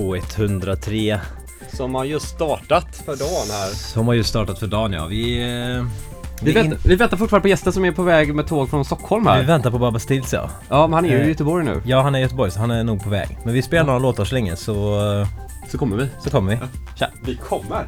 K103 Som har just startat för dagen här. Som har just startat för dagen ja. Vi, eh, Vi, vi, väntar, vi väntar fortfarande på gästen som är på väg med tåg från Stockholm vi här. väntar på Baba Stills ja. Ja, men han är ju Eh. i Göteborg nu. Ja, han är i Göteborg så han är nog på väg. Men vi spelar några låtar så länge så, eh, Så kommer vi. så kommer vi. Vi kommer!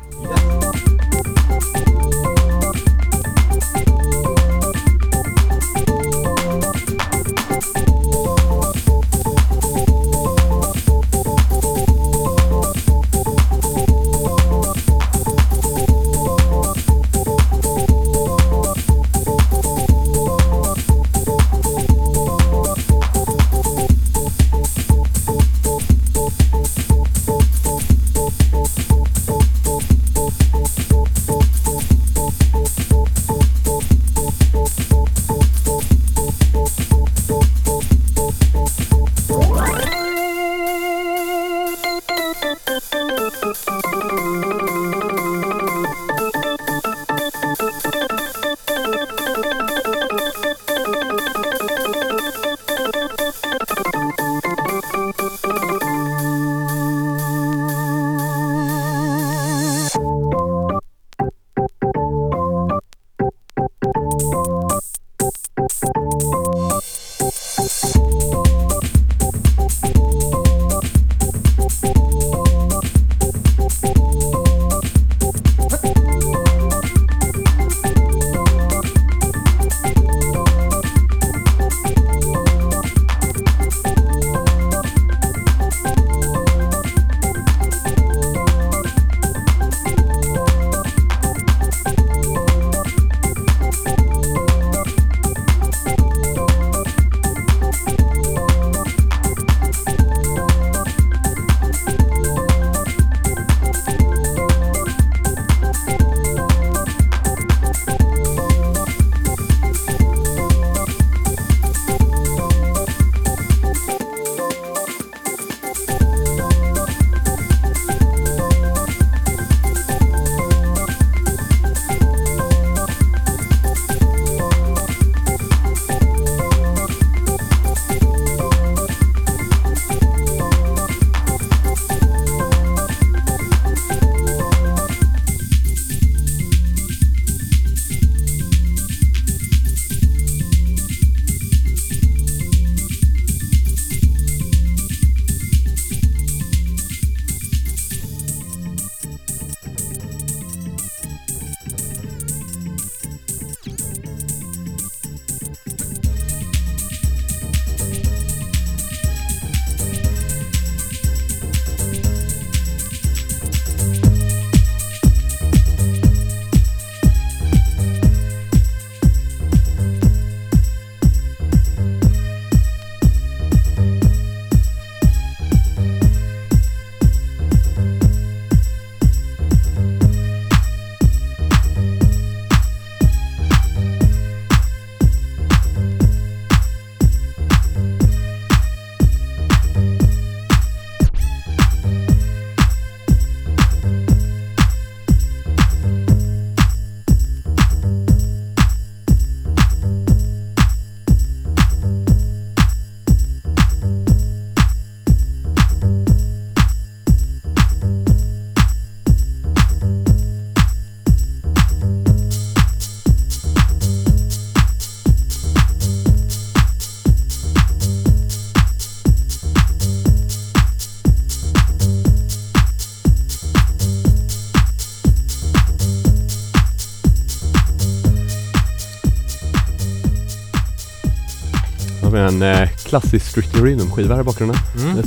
En eh, klassisk Strictly Rhythm-skiva här i bakgrunden. Mm.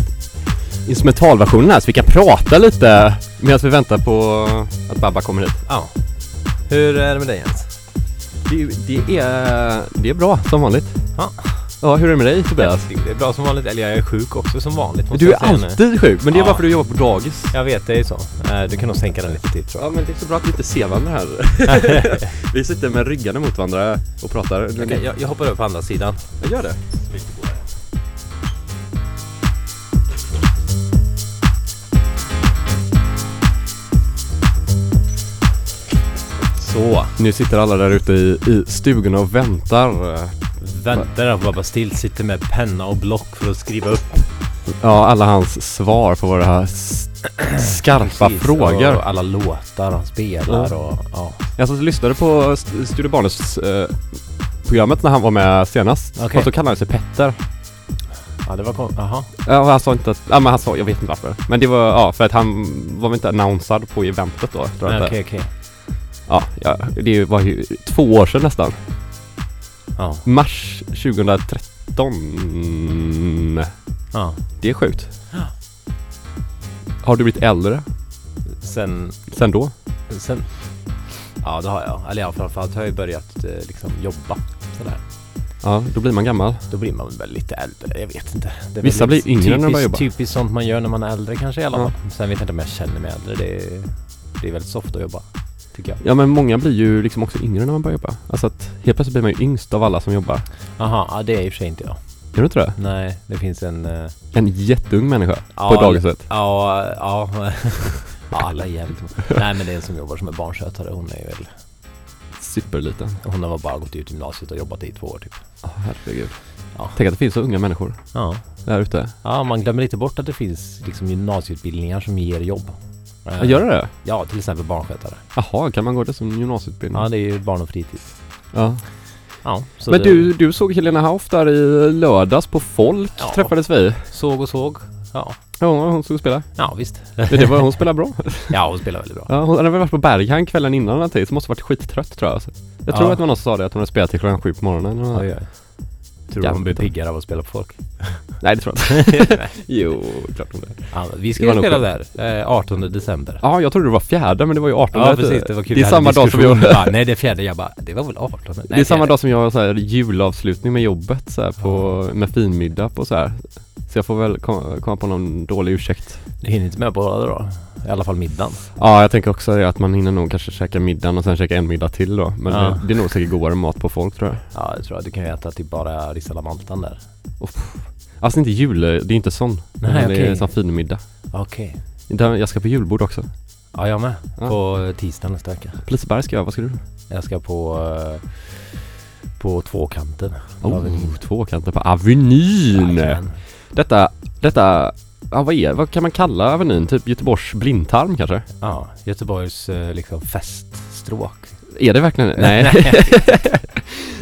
Instrumentalversionen här så vi kan prata lite medan vi väntar på att Babba kommer hit. Ja. Hur är det med dig Jens? Det, det, är, det är bra som vanligt. Ja. Ja, hur är det med dig Tobias? Det är bra som vanligt, eller jag är sjuk också som vanligt Du är säga nu. alltid sjuk, men det är Ja. bara för att du jobbar på dagis. Jag vet, det är så. Eh, Du kan nog sänka den lite till tror jag. Ja, men det är så bra att vi inte ser varandra här. vi sitter med ryggarna mot varandra och pratar. Okej, jag, jag hoppar upp på andra sidan. jag gör det. Så. Nu sitter alla där ute i, i stugorna och väntar. Väntar på Babba Still sitter med penna och block för att skriva upp Ja, alla hans svar på våra skarpa Precis, frågor. Och alla låtar han spelar Ja. och ja. Jag satt och lyssnade på St- Studio Barnes eh, programmet när han var med senast. Okej. Och så kallade han sig Petter. Ja det var kom- Jaha. Ja, han sa inte att, ja men han sa, jag vet inte varför. Men det var, ja för att han var väl inte annonsad på eventet då. Tror jag Nej. Okej okej. Ja, ja, det var ju två år sedan nästan. Ja. Mars 2013. Ja. Det är sjukt. Ja. Har du blivit äldre Sen, sen då? sen Ja det har jag. Eller ja framförallt har jag ju börjat eh, liksom jobba sådär. Ja, då blir man gammal. Då blir man väl lite äldre, jag vet inte. Det är Vissa väl blir yngre när de börjar typiskt- jobba. Typiskt sånt man gör när man är äldre kanske i alla Ja. fall. Sen vet jag inte om jag känner mig äldre. Det är, det är väldigt soft att jobba. Tycker jag. Ja men många blir ju liksom också yngre när man börjar jobba. Alltså att helt plötsligt blir man ju yngst av alla som jobbar. Jaha, ja, det är i och för sig inte jag. Är du inte det? Nej, det finns en... eh, En jätteung människa Ja, på dagiset. Ja, ja. ja alla är jävligt Nej men det är en som jobbar som är barnskötare. Hon är väl... Superliten. Hon har bara gått ut gymnasiet och jobbat i två år typ. Ja, herregud. Ja. Tänk att det finns så unga människor Ja. där ute. Ja, man glömmer lite bort att det finns liksom gymnasieutbildningar som ger jobb. Eh, gör det det? Ja, till exempel barnskötare. Jaha, kan man gå det som gymnasieutbildning? Ja, det är ju barn och fritid. Ja. Ja, så Men det, du, du såg Helena Hauff där i lördags på Folk Ja. träffades vi. såg och såg. Ja, Ja, hon såg spela. ja visst. Det var, hon spelar bra. Ja, hon spelar väldigt bra. Ja, hon hade väl varit på Berghain kvällen innan eller någonting, så måste varit skittrött tror jag. Alltså. Jag tror Ja. att det var någon som sa det, att hon hade spelat till klockan sju på morgonen. Oj, oj. Tror du hon blir piggare av att spela på folk? Nej, det tror jag inte. jo, klart hon det. Ja, vi ska ju spela där, eh, 18 december. Ja, jag trodde det var fjärde, men det var ju 18. Ja precis, det var kul. Det är samma dag som jag... Bara, Nej det är fjärde, jag bara, det var väl 18? Nej, Det är samma dag som jag har så här julavslutning med jobbet så här, på, med finmiddag på så här. Så jag får väl komma, komma på någon dålig ursäkt. Du hinner inte med på båda då? I alla fall middagen. Ja, jag tänker också det att man hinner nog kanske käka middagen och sen käka en middag till då. Men Ja. det, det är nog säkert godare mat på folk tror jag. Ja, jag tror att du kan ju äta typ bara risalamaltan där. Alltså inte jul, det är inte sån. Nej, Men Det är okej. som finmiddag. Okej. Där- Jag ska på julbord också. Ja, jag med. Ja. På tisdag nästa vecka. Liseberg ska jag, vad ska du? Jag ska på, eh, på tvåkanten. Oh, tvåkanten på Avenyn! Jajamän. Detta, detta, ja vad är, vad kan man kalla Avenyn? Typ Göteborgs blindtarm kanske? Ja, Göteborgs eh, liksom feststråk. Är det verkligen Nej.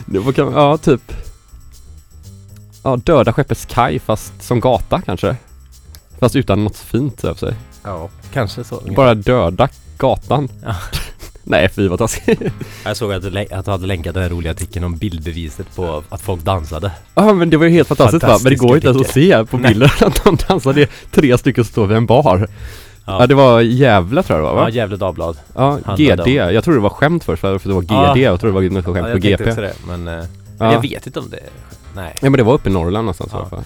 var, kan, ja, typ. Ja, Döda Skeppets kaj fast som gata kanske. Fast utan något fint över sig. Ja, kanske så. Bara döda gatan. Ja. Nej, fy vad taskigt. Jag såg att du, att du hade länkat den här roliga artikeln om bildbeviset på att folk dansade. Ja men det var ju helt fantastiskt va? Men det går inte ens att se på bilden att de är tre stycken som står vid en bar. Ja, det var Gävle tror jag det var Ja, va? Gefle Dagblad. Ja, GD. Jag tror det var skämt först för att det var GD. Ja. Jag tror det var något skämt Ja, på GP. också det, men eh, Ja. jag vet inte om det Nej. Ja men det var uppe i Norrland någonstans Ja. i alla fall.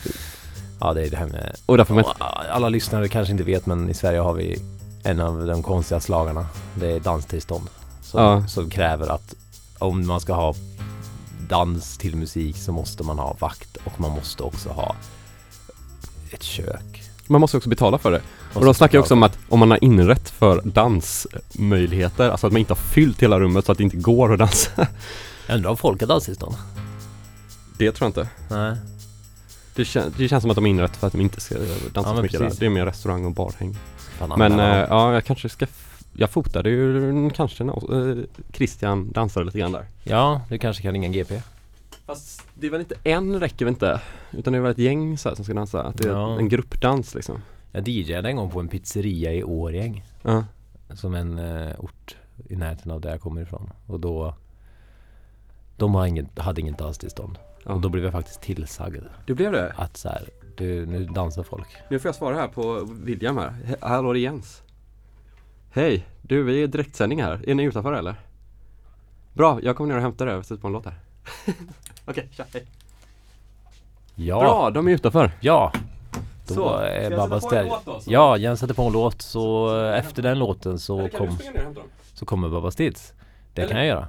Ja, det är det här med... Och därför man alla lyssnare kanske inte vet, men i Sverige har vi en av de konstiga slagarna. Det är danstillstånd. Som, Ja. som kräver att om man ska ha dans till musik så måste man ha vakt och man måste också ha ett kök. Man måste också betala för det. Och de snackar också om att om man har inrätt för dansmöjligheter, alltså att man inte har fyllt hela rummet så att det inte går att dansa. Undrar om folk har danstillstånd? Det tror jag inte. Nej. Det, kän- det känns som att de har inrätt för att de inte ska dansa Ja, men mycket där. precis. Det är mer restaurang och barhäng. Men eh, ja, jag kanske ska jag fotade ju kanske när eh, Christian dansade lite grann där. Ja, du kanske kan ringa GP. Fast det är väl inte en räcker väl inte? Utan det är väl ett gäng så här som ska dansa? Att det är Ja. en gruppdans liksom. Jag DJade en gång på en pizzeria i Årjäng. Ja. Som en eh, ort i närheten av där jag kommer ifrån. Och då De har ingen, hade inget danstillstånd. Ja. Och då blev jag faktiskt tillsagd Det blev det? att så här, du, nu dansar folk. Nu får jag svara här på William här. He- Hallå det är Jens. Hej, du vi är i direktsändning här. Är ni utanför eller? Bra, jag kommer ner och hämtar dig och sätter på en låt här. Okej, tja, hej. Ja, Bra, de är utanför. ja. Då Så, är jag Babba sätta på en ställ. låt då, så? Ja, Jens sätter på en låt så efter den låten så, Eller kom, så kommer Babba Stids. Det Eller- kan jag göra.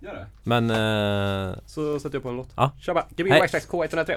Gör det. Men eh, Så sätter jag på en låt. Ja. Me backslash K103.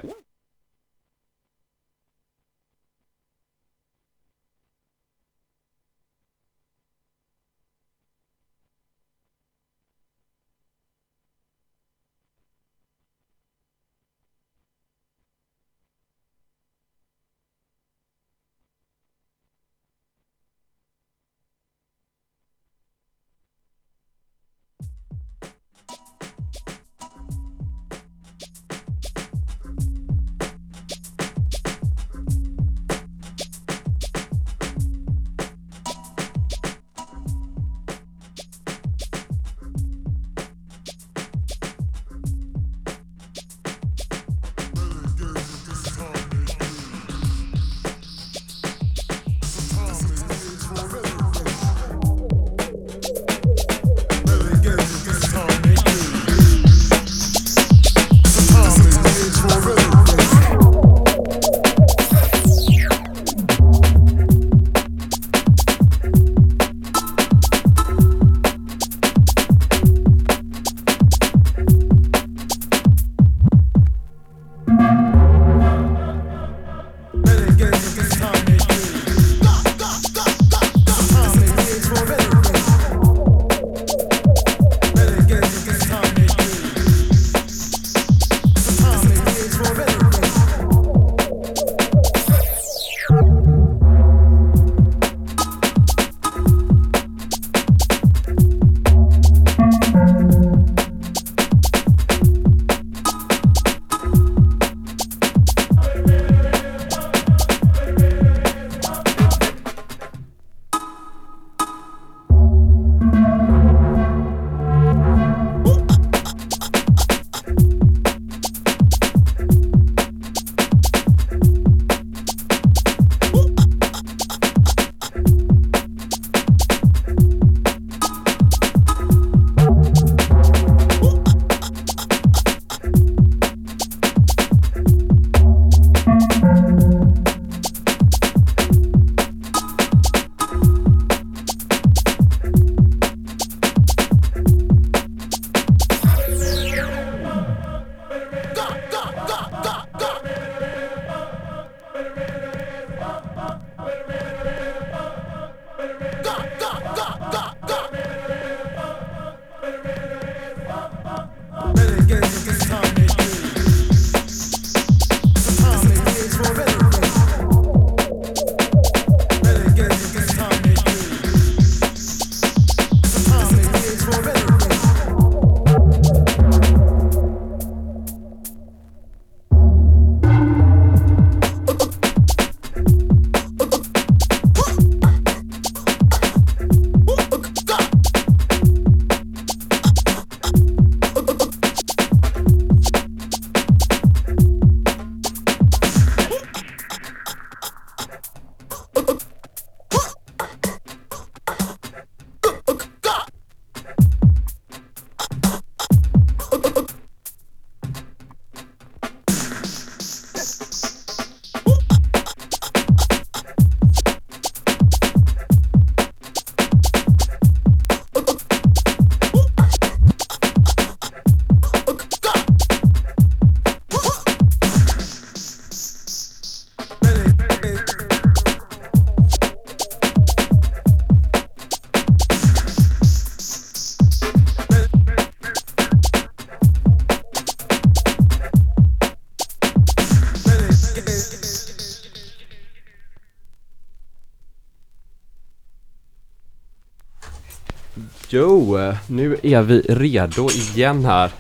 Jo, nu är vi redo igen här.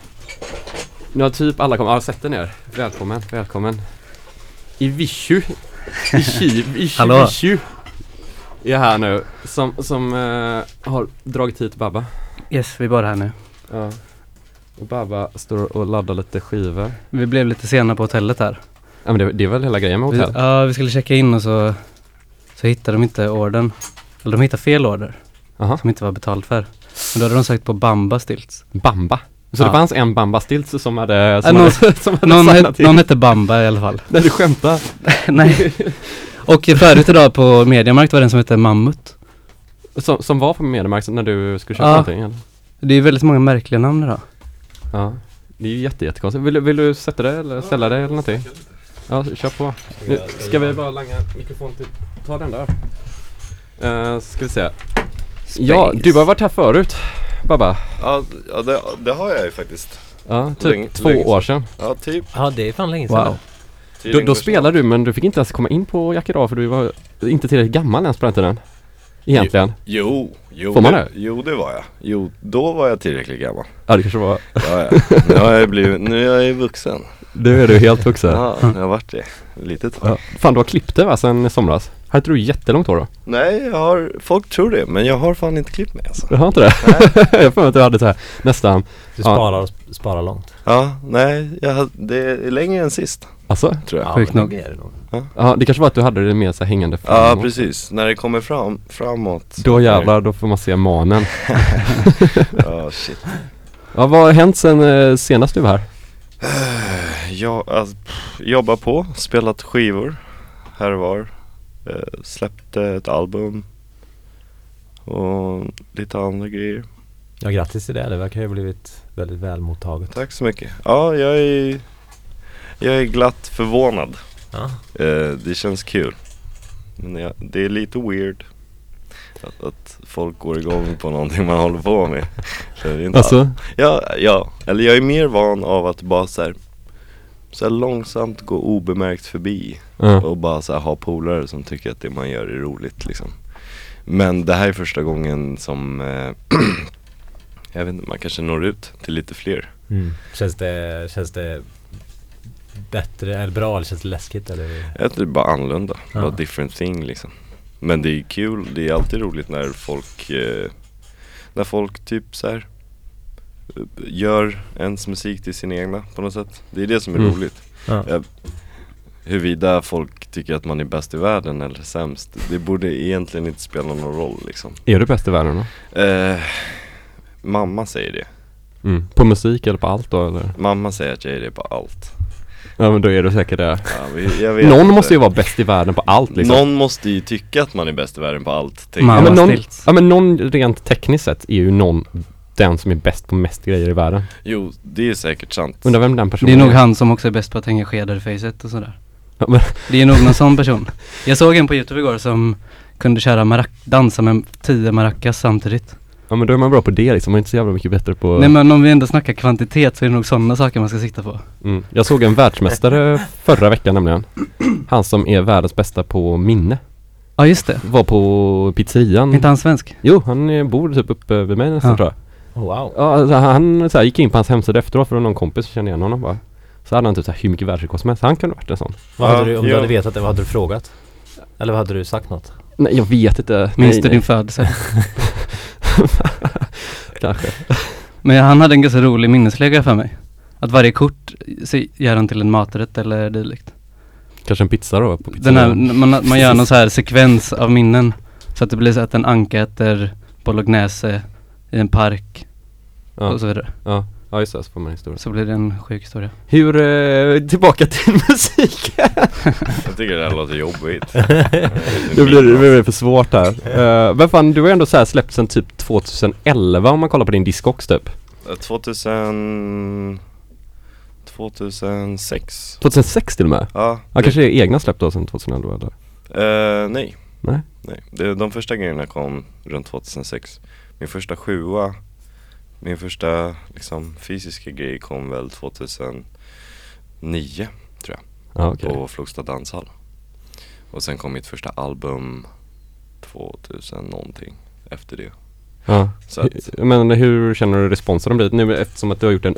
Nu har typ alla kommit, ja sätt er ner. Välkommen, välkommen. Ivishu, Ishi, Ishi, Hallå. Ivishu är här nu som, som eh, har dragit hit Babba. Yes, vi är bara här nu. Ja. Babba står och laddar lite skivor. Vi blev lite sena på hotellet här. Ja men det, det är väl hela grejen med Vi, hotell? ja, vi skulle checka in och så, så hittade de inte ordern. Eller de hittade fel order Jaha. som inte var betald för. Men då hade de sökt på Bamba Stilts. Bamba? Så Ja. det fanns en Bamba Stilts som hade, som Äh, någon- hade, som hade Någon, till? någon hette Bamba i alla fall. Nej du skämtar? Nej. Och förut idag på Mediamarkt var det en som hette Mammut. Som, som var på Mediamarkt när du skulle köpa Ja. någonting eller? Det är väldigt många märkliga namn idag. Ja. Det är ju jätte, jättekonstigt. Vill, du- vill du sätta dig eller ställa dig eller någonting? Ja, kör på. Nu ska vi bara langa mikrofon till, ta den där. Uh, ska vi se. Ja, du har varit här förut, Babba. Ja, ja det, det har jag ju faktiskt. Ja, typ Länge- två länge år sedan. Ja, typ. Ja, det är fan länge sedan. Wow. Då, då spelade du men du fick inte ens komma in på Jack Idag för du var inte tillräckligt gammal ens på den tiden. Egentligen. Jo, jo. Får man det? Jo, det var jag. Jo, då var jag tillräckligt gammal. Ja det kanske var. Ja, ja. Nu har jag blivit, nu är jag ju vuxen. Nu är du helt vuxen. Ja, jag har varit det. Lite tag. Ja. Fan du har klippt dig va sen i somras? Hade inte du jättelångt hår då? Nej, jag har, folk tror det, men jag har fan inte klippt mig alltså. Du har inte det? jag har för mig att du hade så här nästan, Du Ja. sparar, sparar långt. Ja, nej, jag, hade- det är längre än sist, alltså? tror jag. Ja, Sjukt men nog. det är det nog. Ja det kanske var att du hade det mer så här hängande Ja, framåt. precis. När det kommer fram, framåt. Då jävlar, då får man se manen. Ja, shit. Ja vad har hänt sen eh, senast du var här? Jag alltså, jobbar på, spelat skivor här och var. Eh, släppte ett album. Och lite andra grejer. Ja, grattis till det. Det verkar ju ha blivit väldigt väl mottaget. Tack så mycket. Ja, jag är, jag är glatt förvånad. Ja. Eh, det känns kul. Men jag, det är lite weird. Att, att folk går igång på någonting man håller på med. Alltså? Ja, ja, eller jag är mer van av att bara så här, så långsamt gå obemärkt förbi Ja. och bara så ha polare som tycker att det man gör är roligt liksom. Men det här är första gången som, eh, jag vet inte, man kanske når ut till lite fler. Mm. Känns, det, känns det bättre, eller bra eller känns det läskigt eller? Jag tror det är bara annorlunda, Ja. bara different thing liksom. Men det är kul, det är alltid roligt när folk, eh, när folk typ så här gör ens musik till sin egna på något sätt. Det är det som är Mm. roligt. Ja. Huruvida folk tycker att man är bäst i världen eller sämst, det borde egentligen inte spela någon roll liksom. Är du bäst i världen då? Eh, mamma säger det. Mm. På musik eller på allt då eller? Mamma säger att jag är det på allt. Ja men då är du säkert det. Ja, vi- jag vet Någon inte. måste ju vara bäst i världen på allt liksom. Någon måste ju tycka att man är bäst i världen på allt. ja, men någon, ja men någon rent tekniskt sett är ju någon den som är bäst på mest grejer i världen. Jo, det är säkert sant. Undrar vem den Det personen är nog han som också är bäst på att hänga skedar i facet och sådär. Ja, Det är nog någon sån person. Jag såg en på youtube igår som kunde köra marac- dansa med tio maracas samtidigt. ja men då är man bra på det liksom, man är inte så jävla mycket bättre på Nej men om vi ändå snackar kvantitet så är det nog sådana saker man ska sikta på. mm. Jag såg en världsmästare förra veckan nämligen. Han som är världens bästa på minne. Ja just det. Var på pizzerian. Är inte han svensk? Jo, han bor typ uppe vid mig nästan Ja. tror jag. Oh, wow. Ja, alltså, han så här, gick in på hans hemsida efteråt för det var någon kompis som kände igen honom bara. Så hade han typ så här, hur mycket världsrekord som helst. Han kunde varit en sån. Vad hade du, om du ja. hade vetat det, vad hade du frågat? Eller vad hade du sagt något? Nej jag vet inte. Minns nej, du nej. din födelse? Kanske. Men han hade en ganska rolig minneslägga för mig. Att varje kort gör han till en maträtt eller dylikt. Kanske en pizza då på Den här, man, man gör någon så här sekvens av minnen. Så att det blir så att en anka äter bolognese i en park Ja, och så vidare. ja. ja just det, så får man historia. Så blir det en sjuk historia. Hur, eh, tillbaka till musiken. Jag tycker det här låter jobbigt. Nu blir det, det blir för svårt här. Uh, men fan, du har ändå så här släppt sen typ 2011 om man kollar på din Discogs typ. Eh, 2000... 2006. 2006 till och med? Ja, Ja, kanske det är egna släpp då sen 2011 eller? Eh, nej. Nej. nej. Det, de första grejerna kom runt 2006. Min första sjua, min första liksom, fysiska grej kom väl 2009 Ja okej. på Flogsta danshall. Och sen kom mitt första album 2000 någonting efter det. Ja. Att, Men hur känner du responsen har blivit nu eftersom att du har gjort en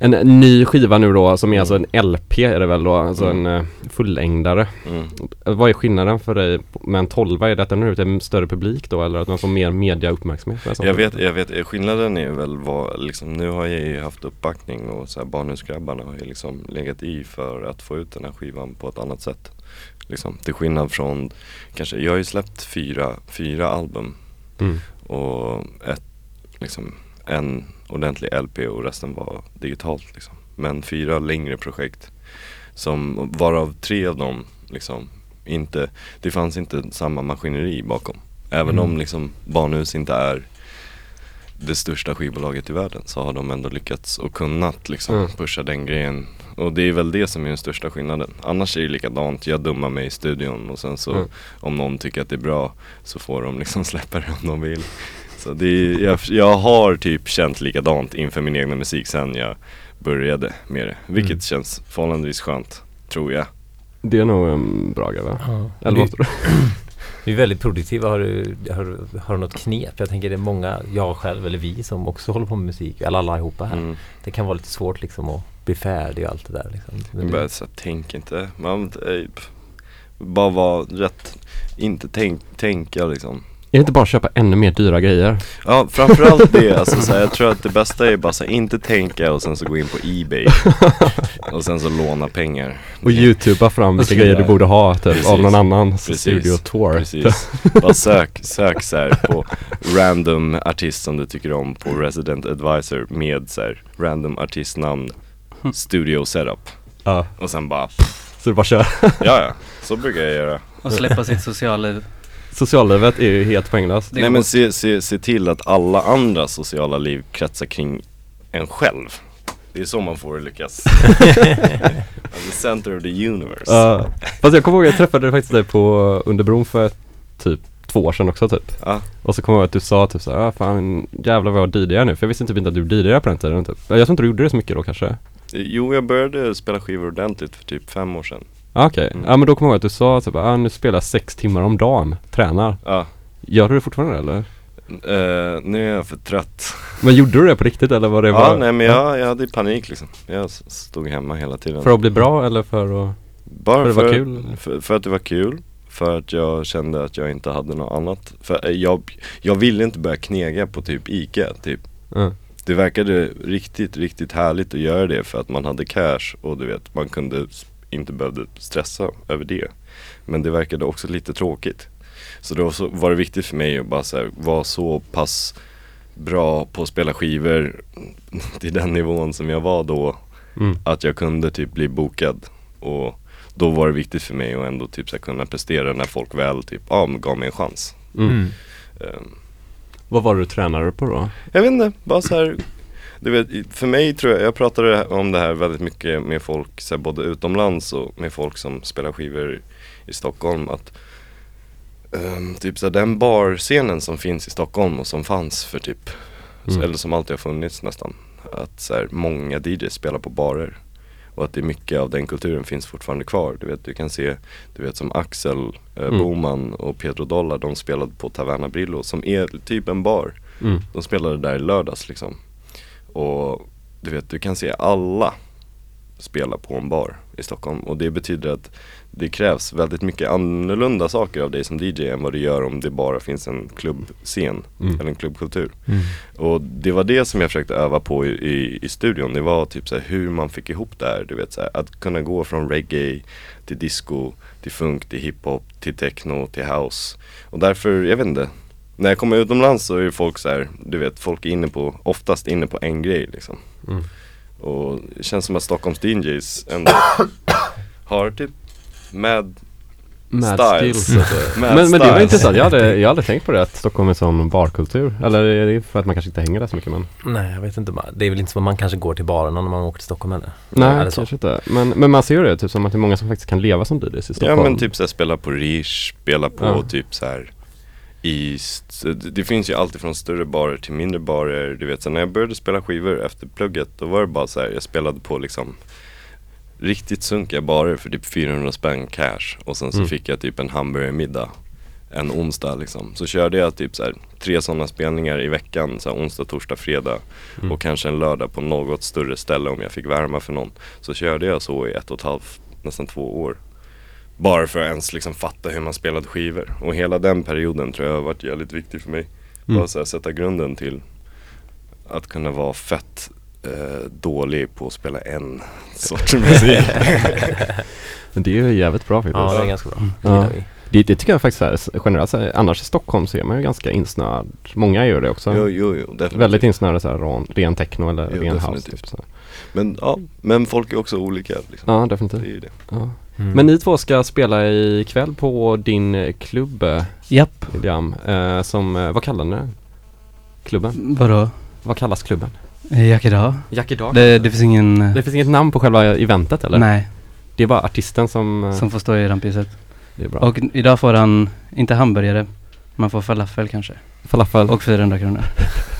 En ny skiva nu då som är alltså en LP är det väl då, alltså en eh, fullängdare. Mm. Vad är skillnaden för dig med en 12? Är det att den når ut en större publik då eller att man får mer mediauppmärksamhet? Jag vet, jag vet, skillnaden är väl vad, liksom, nu har jag ju haft uppbackning och så här, Barnhusgrabbarna har ju liksom legat i för att få ut den här skivan på ett annat sätt. Liksom, till skillnad från, kanske, jag har ju släppt fyra, fyra album Mm. och ett, liksom, en ordentlig LP och resten var digitalt liksom. Men fyra längre projekt som, varav tre av dem liksom inte, det fanns inte samma maskineri bakom. Även om liksom Barnhus inte är det största skivbolaget i världen så har de ändå lyckats och kunnat liksom Mm. pusha den grejen. Och det är väl det som är den största skillnaden. Annars är det likadant, jag dummar mig i studion och sen så Mm. om någon tycker att det är bra så får de liksom släppa det om de vill. Så det är, jag, jag har typ känt likadant inför min egna musik sen jag började med det. Vilket Mm. känns förhållandevis skönt, tror jag. Det är nog en bra grej va? Ja. Eller vad tror du? Vi är väldigt produktiva. Har du, har, har du något knep? Jag tänker det är många, jag själv eller vi som också håller på med musik, eller alla allihopa här. Mm. Det kan vara lite svårt liksom att bli färdig och allt det där liksom. Men Jag bara så tänk inte, man, pff, bara vara rätt, inte tänk, tänka liksom. Är det inte bara att köpa ännu mer dyra grejer? Ja framförallt det, alltså så här, jag tror att det bästa är bara så här, inte tänka och sen så gå in på Ebay och sen så låna pengar. Och youtuba fram vilka Alltså, grejer du borde ha typ, Precis. av någon annan Precis. studio tour. Precis, bara sök, sök så här på random artist som du tycker om på Resident Advisor med så här random artistnamn, studio setup Ja, och sen bara, så du bara kör. ja ja, så brukar jag göra. Och släppa sitt sociala liv. Sociallivet är ju helt poänglöst. Nej men se, se, se till att alla andra sociala liv kretsar kring en själv. Det är så man får lyckas. the center of the universe. Ja. fast jag kommer ihåg, jag träffade faktiskt dig på under bron för typ två år sedan också typ. Ja, Och så kommer jag ihåg att du sa typ såhär, ah, fan jävlar vad jag DJar nu. För jag visste typ inte att du DJade på den tiden typ. Jag tror inte du gjorde det så mycket då kanske. jo jag började spela skivor ordentligt för typ fem år sedan. Ah, Okej, Mm. ja men då kommer jag ihåg att du sa typ, ah, nu spelar jag sex timmar om dagen, tränar. Ja, Gör du det fortfarande eller? eh, nu är jag för trött. Men gjorde du det på riktigt eller var det Ja, bara nej men jag, jag hade panik liksom. Jag stod hemma hela tiden. för att bli bra eller för att Bara för för, att det var kul? För, för att det var kul. För att jag kände att jag inte hade något annat. För eh, jag, jag ville inte börja knega på typ ICA typ. Ja. Det verkade riktigt, riktigt härligt att göra det för att man hade cash och du vet, man kunde inte behövde stressa över det. Men det verkade också lite tråkigt. Så då var det viktigt för mig att bara så här, vara så pass bra på att spela skivor till den nivån som jag var då Mm. att jag kunde typ bli bokad. Och då var det viktigt för mig att ändå typ så här, kunna prestera när folk väl typ, ja, men gav mig en chans. Mm. Ehm, Vad var det du tränade på då? jag vet inte, bara så här du vet, för mig tror jag, jag pratade om det här väldigt mycket med folk så här, både utomlands och med folk som spelar skivor i Stockholm att ehm, Typ så här, den barscenen som finns i Stockholm och som fanns för typ, Mm. eller som alltid har funnits nästan Att så här, många DJs spelar på barer och att det är mycket av den kulturen finns fortfarande kvar. Du vet, du kan se, du vet som Axel eh, Mm. Boman och Pedro Dollar, de spelade på Taverna Brillo som är typ en bar. Mm. De spelade där i lördags liksom. Och du vet, du kan se alla spela på en bar i Stockholm. Och det betyder att det krävs väldigt mycket annorlunda saker av dig som DJ än vad det gör om det bara finns en klubbscen Mm. eller en klubbkultur. Mm. Och det var det som jag försökte öva på i, i, i studion. Det var typ så hur man fick ihop det här. Du vet så att kunna gå från reggae till disco, till funk, till hiphop, till techno, till house. Och därför, jag vet inte. När jag kommer utomlands så är folk så här, du vet folk är inne på, oftast inne på en grej liksom. Mm. Och det känns som att Stockholms DJs ändå har typ med Mad styles. skills. Mad men, men det var styles. intressant, jag hade, jag hade tänkt på det att Stockholm är sån barkultur. Eller är det för att man kanske inte hänger där så mycket men? Nej, jag vet inte. Det är väl inte som att man kanske går till baren när man åker till Stockholm eller? Nej, Eller så. kanske inte. Men, men man ser ju det, typ som att det är många som faktiskt kan leva som DJs i Ja Stockholm. men typ såhär spela på Rish, spela på Ja. typ så här Det, det finns ju alltid från större barer till mindre barer, du vet så när jag började spela skivor efter plugget då var det bara så här, jag spelade på liksom Riktigt sunkiga barer för typ 400 spänn cash och sen så Mm. fick jag typ en hamburgermiddag en onsdag liksom. Så körde jag typ så här, tre sådana spelningar i veckan, så här, onsdag, torsdag, fredag Mm. och kanske en lördag på något större ställe om jag fick värma för någon. Så körde jag så i ett och ett halvt, nästan två år. Bara för att ens liksom fatta hur man spelade skivor. Och hela den perioden tror jag har varit jävligt viktig för mig. Mm. Bara så här, sätta grunden till att kunna vara fett eh, dålig på att spela en sorts musik. Men det är ju jävligt bra faktiskt. Ja, det är ganska bra. Det Ja. Det, det tycker jag faktiskt är generellt, annars i Stockholm så är man ju ganska insnöad. Många gör det också. jo, jo, jo, definitivt. Väldigt insnöade så här, ren, ren techno eller Jo, ren house. Typ, så. Men ja, men folk är också olika liksom. Ja, Det definitivt. är ju det. Ja. Mm. Men ni två ska spela ikväll på din eh, klubb, eh, Japp. William. Eh, som, eh, vad kallar ni den? Klubben? Vadå? Vad kallas klubben? Jackie Jackie Dog? det, det finns ingen... eh, Det finns inget namn på själva eventet eller? Nej, Det är bara artisten som... eh, som får stå i rampljuset. det är bra. Och idag får han, inte hamburgare, man får falafel kanske. Falafel. Och 400 kronor.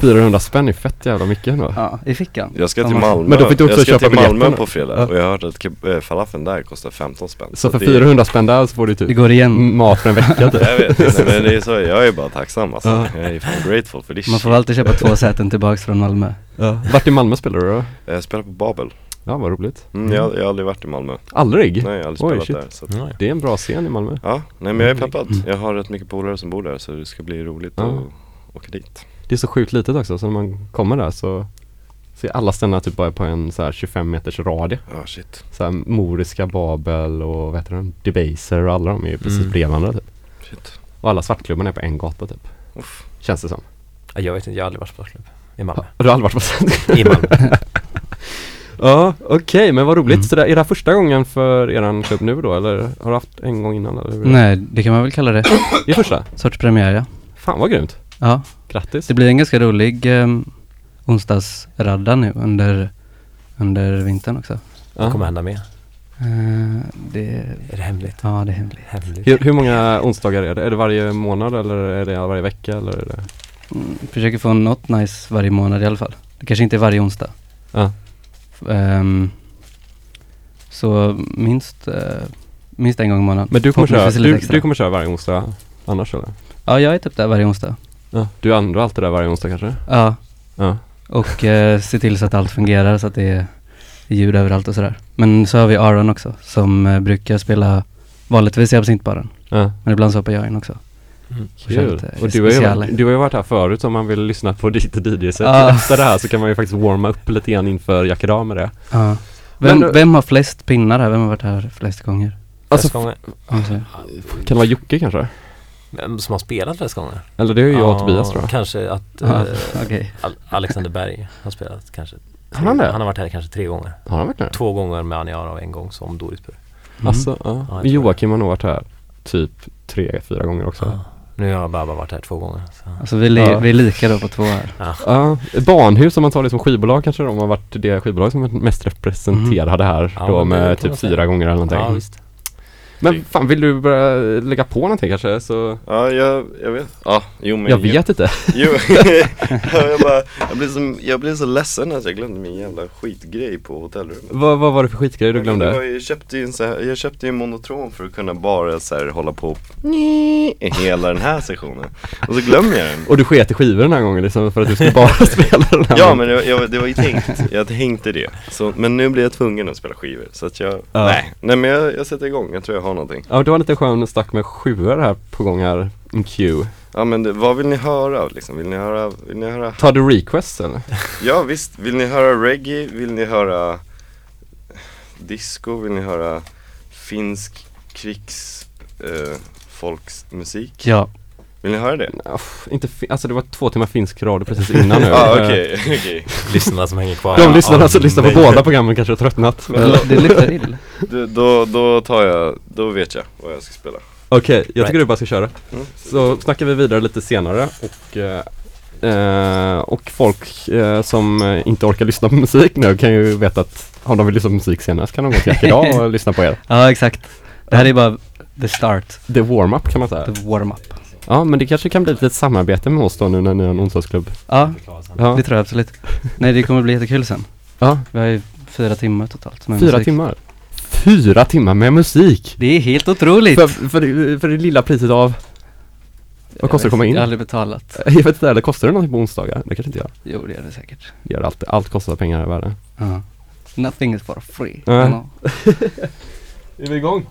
400 spänn är fett jävla mycket ändå. Ja, i fickan. Jag ska till Malmö, Men då fick du också jag ska köpa till Malmö på fredag Ja. och jag har hört att äh, falafeln där kostar 15 spänn Så för det- 400 spänn där så får du Det typ går igen. mat för en vecka typ. Jag vet, nej, men det är så, jag är bara tacksam alltså. Ja. Jag är fan grateful för det Man får alltid köpa två säten tillbaks från Malmö. Ja. Vart i Malmö spelar du då? Jag spelar på Babel. Ja, vad roligt. Mm, jag, jag har aldrig varit i Malmö. Aldrig? Nej, jag har aldrig Oj, spelat shit. där. Så. Det är en bra scen i Malmö. ja, nej men jag är peppad. Mm. Jag har rätt mycket polare som bor där så det ska bli roligt Ja. att åka dit. Det är så sjukt litet också, så när man kommer där så ser alla ställena typ bara på en så här 25 meters radie. Ja, shit. Så här Moriska, Babel och vad heter den? Debaser och alla de är ju precis Mm. bredvid varandra typ. Shit. Och alla svartklubbarna är på en gata typ. Uff. Känns det som. Ja, Jag vet inte, jag har aldrig varit på sportklubb i Malmö. Har du aldrig varit på sånt? I Malmö. Ja, okej, men vad roligt. Mm. Så det, är det här första gången för eran klubb nu då, eller har du haft en gång innan? Eller? Nej, det kan man väl kalla det. Det är första? Sorts premiär ja. Fan vad grymt. Ja, Grattis. det blir en ganska rolig um, onsdagsradda nu under, under vintern också. Vad kommer hända med? Eh, det, Är det hemligt? ja det är hemligt. Hemligt. Hur, hur många onsdagar är det? Är det varje månad eller är det varje vecka eller? Är det? Mm, försöker få något nice varje månad i alla fall. Det kanske inte är varje onsdag. Ja. Ehm, så minst, eh, minst en gång i månaden. Men du kommer, köra, Förhoppningsvis lite du, extra. du kommer köra varje onsdag annars eller? Ja, jag är typ där varje onsdag. Ja. Du är ändå alltid där varje onsdag kanske? Ja, Ja. och eh, se till så att allt fungerar så att det är ljud överallt och sådär. Men så har vi Aron också som eh, brukar spela vanligtvis i absintbaren. ja. Men ibland så hoppar jag in också. Mm. Och Kul. lite Och du har, ju, du har ju varit här förut om man vill lyssna på ditt DJ-set. Ja. Efter det här så kan man ju faktiskt warma upp lite grann inför Jackie med det. Ja. Vem, Men- vem har flest pinnar här? Vem har varit här flest gånger? Flest gånger. Alltså, kan det vara Jocke kanske? Som har spelat flest gånger? Eller det är ju jag och Tobias tror jag. Kanske att Ja, eh, okej. Al- Alexander Berg har spelat kanske. Har han? Han har varit här kanske tre gånger. Har han varit? Två gånger med Aniara och en gång som Doris Burg. Mm. Alltså, ja. tror Joakim har nog varit här typ tre, fyra gånger också. Ja. Nu har Babba varit här två gånger. Så. Alltså vi, är li- Ja. vi är lika då på två här. Ja, Barnhus om man tar det som skivbolag kanske de har varit det skivbolag som är mest representerade här Ja, då med typ fyra gånger eller någonting. Men fan vill du börja lägga på någonting kanske? Så Ja, jag, jag vet. Ja, jo men jag vet inte. Jo, ja, jag, bara, jag, blev så, jag blev så ledsen att jag glömde min jävla skitgrej på hotellrummet. vad, vad var det för skitgrej du glömde? ju- jag köpte ju en så här, jag köpte ju en monotron för att kunna bara så här hålla på i hela den här sessionen. Och så glömmer jag den. Och du sket i skivor den här gången liksom för att du skulle bara spela den här Ja men det, var- jag, det var ju tänkt, jag tänkte det. Så, men nu blir jag tvungen att spela skivor. Så att jag, Ja. nej, nej men jag, jag sätter igång, jag tror jag har någonting. Ja det var lite skön stack med sjuor här på gång här, en Q. Ja men det, vad vill ni höra liksom? Vill ni höra, vill ni höra Tar du requests eller? Ja visst, vill ni höra reggae? Vill ni höra disco? Vill ni höra finsk krigs eh, folksmusik? Ja, Vill ni höra det? Uff, inte alltså det var två timmar finsk radio precis innan nu. Ja ah, okej, okej. Lyssnarna som hänger kvar. De lyssnarna Ja, som lyssnar på båda programmen kanske har tröttnat. det, det luktar ill. Då, då, då tar jag, då vet jag vad jag ska spela. Okej, jag tycker Right. du bara ska köra. Mm. Så snackar vi vidare lite senare och eh, eh, och folk eh, som eh, inte orkar lyssna på musik nu kan ju veta att om de vill lyssna på musik senare så kan de gå till idag och lyssna på er. Ja, exakt. Det här är bara the start, är warm-up kan man säga. the warm-up. Ja men det kanske kan bli ett litet samarbete med oss då nu när ni har en onsdagsklubb. Ja, Ja, det tror jag absolut. Nej, det kommer bli jättekul sen. ja. Vi har ju fyra timmar totalt med fyra musik. timmar. Fyra timmar med musik! Det är helt otroligt! För, för, det- för det lilla priset av Vad kostar det att komma in? Jag har aldrig betalat. Jag vet inte, eller kostar det någonting på onsdagar? Det kanske inte gör. Jo, det är det säkert. Det gör alltid, allt kostar pengar i världen. Ja. Nothing is for free. Know. Är vi igång?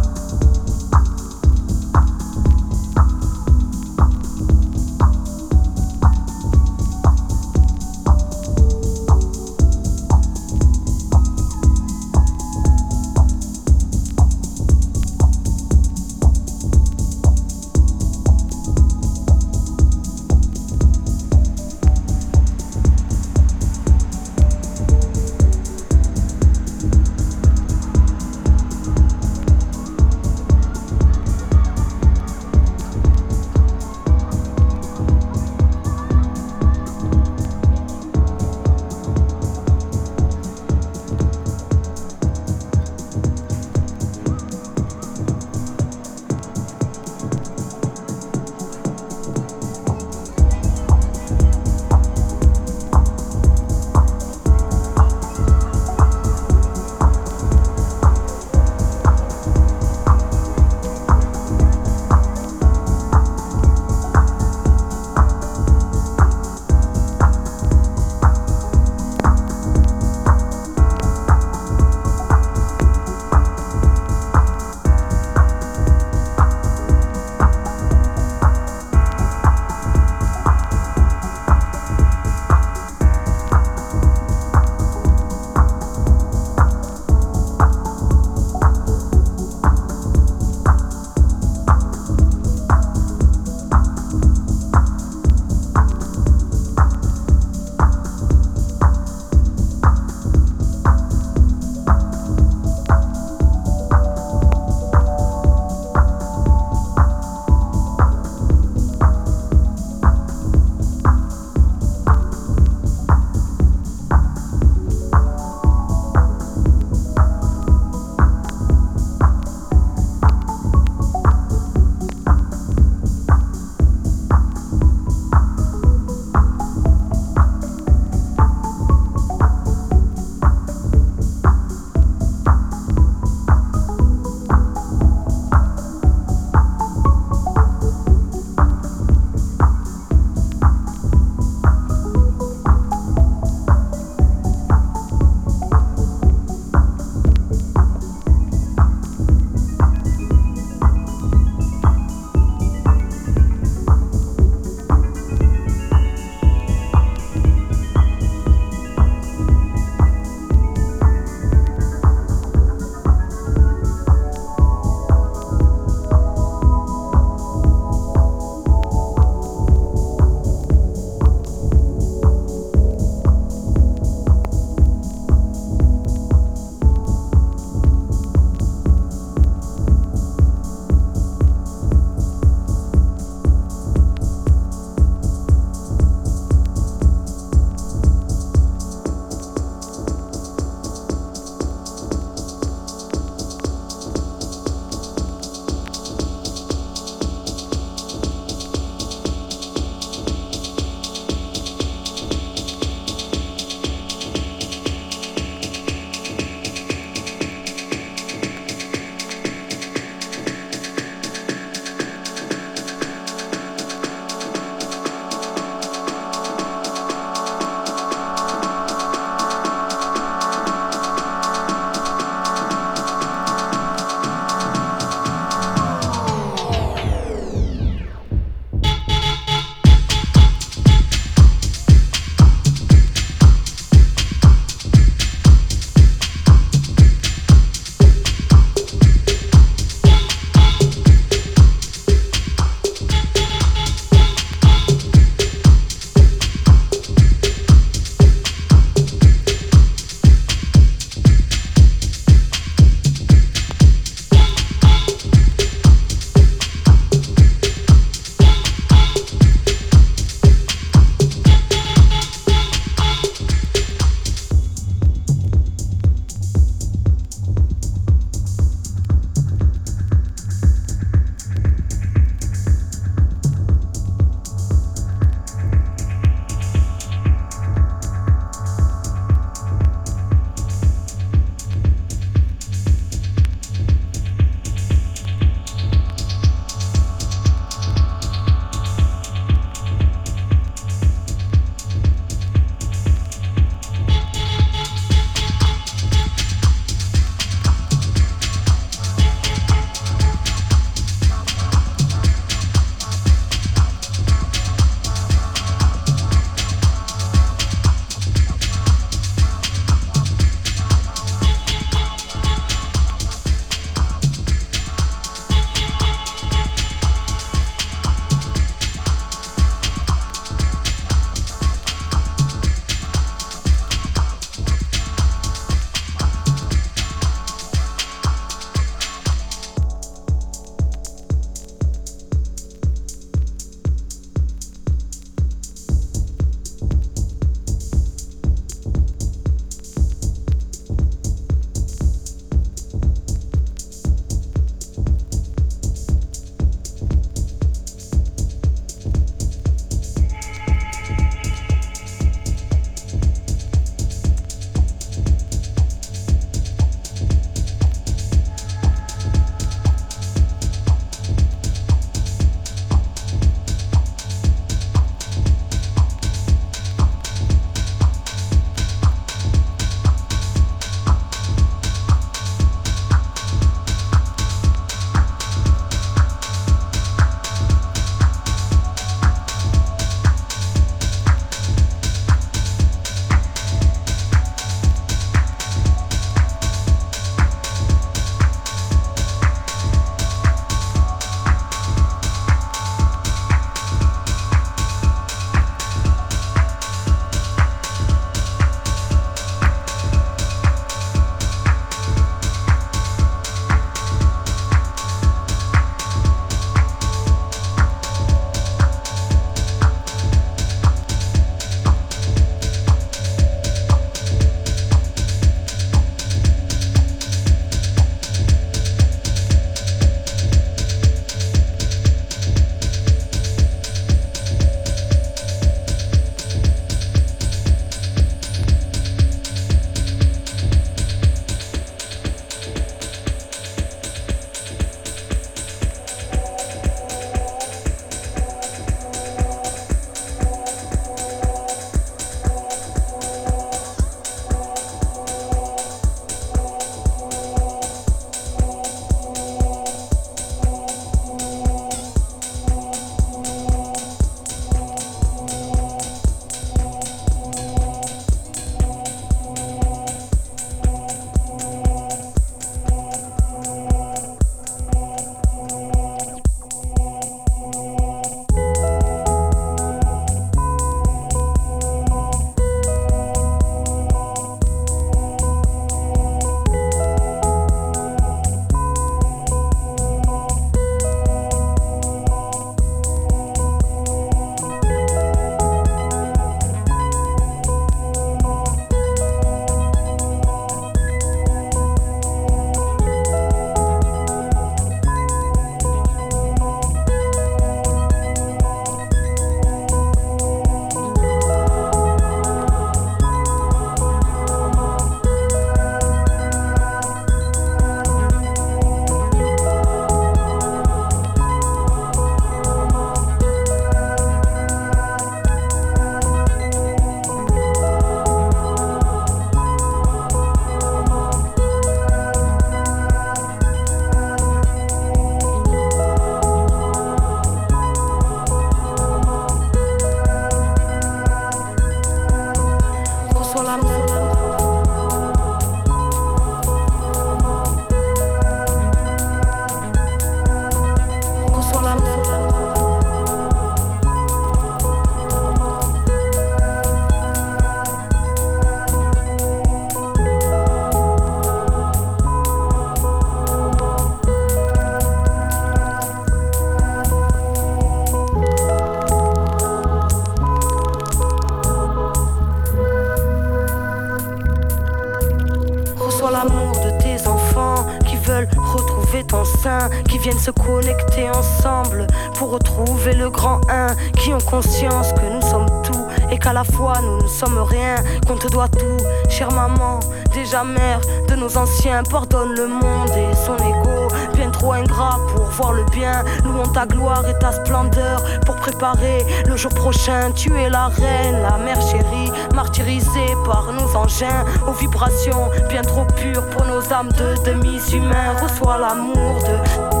La fois nous ne sommes rien, qu'on te doit tout. Chère maman, déjà mère de nos anciens, pardonne le monde et son ego, bien trop ingrat pour voir le bien. Louons ta gloire et ta splendeur pour préparer le jour prochain. Tu es la reine, la mère chérie, martyrisée par nos engins aux vibrations bien trop pures pour nos âmes de demi-humains. Reçois l'amour de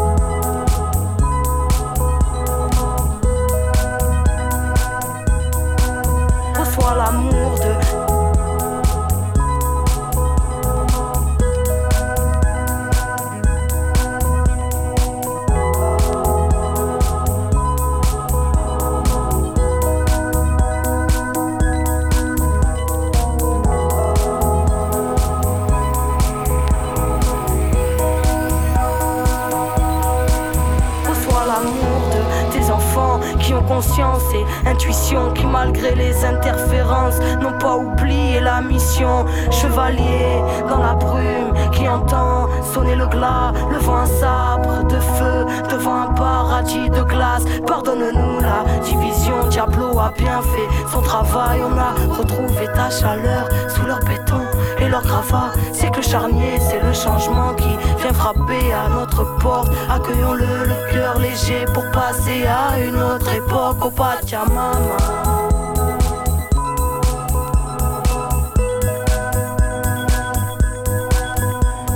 l'amour de intuition qui malgré les interférences n'ont pas oublié la mission. Chevalier dans la brume qui entend sonner le glas levant un sabre de feu devant un paradis de glace. Pardonne-nous la division Diablo a bien fait son travail. On a retrouvé ta chaleur sous leur béton et leur cravate c'est que le charnier c'est le changement qui vient frapper à notre porte. Accueillons-le le cœur léger pour passer à une autre époque. Au Pachamama.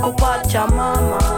Au Pachamama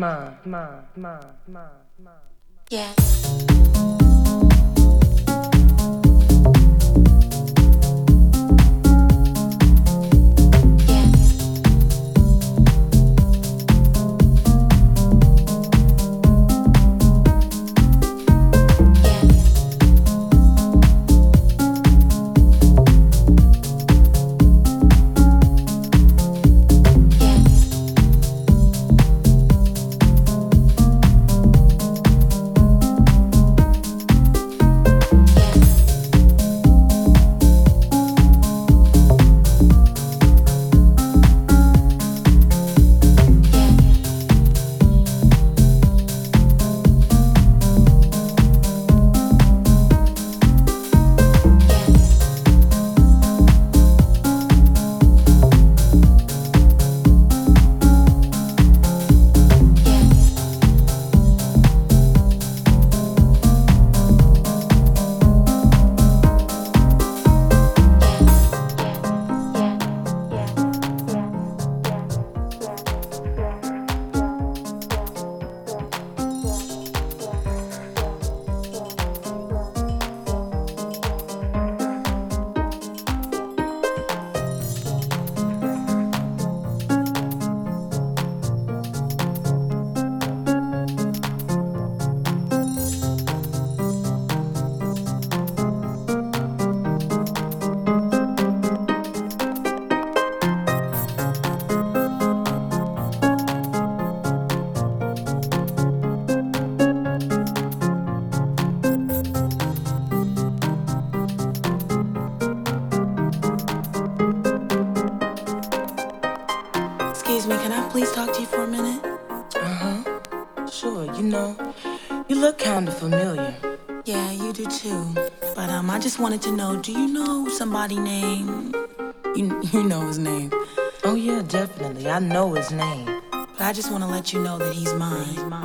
ma, ma, ma, ma, ma. Yeah. I just wanted to know, do you know somebody named? You, you know his name. Oh yeah, definitely. I know his name. But I just want to let you know that he's mine. He's mine.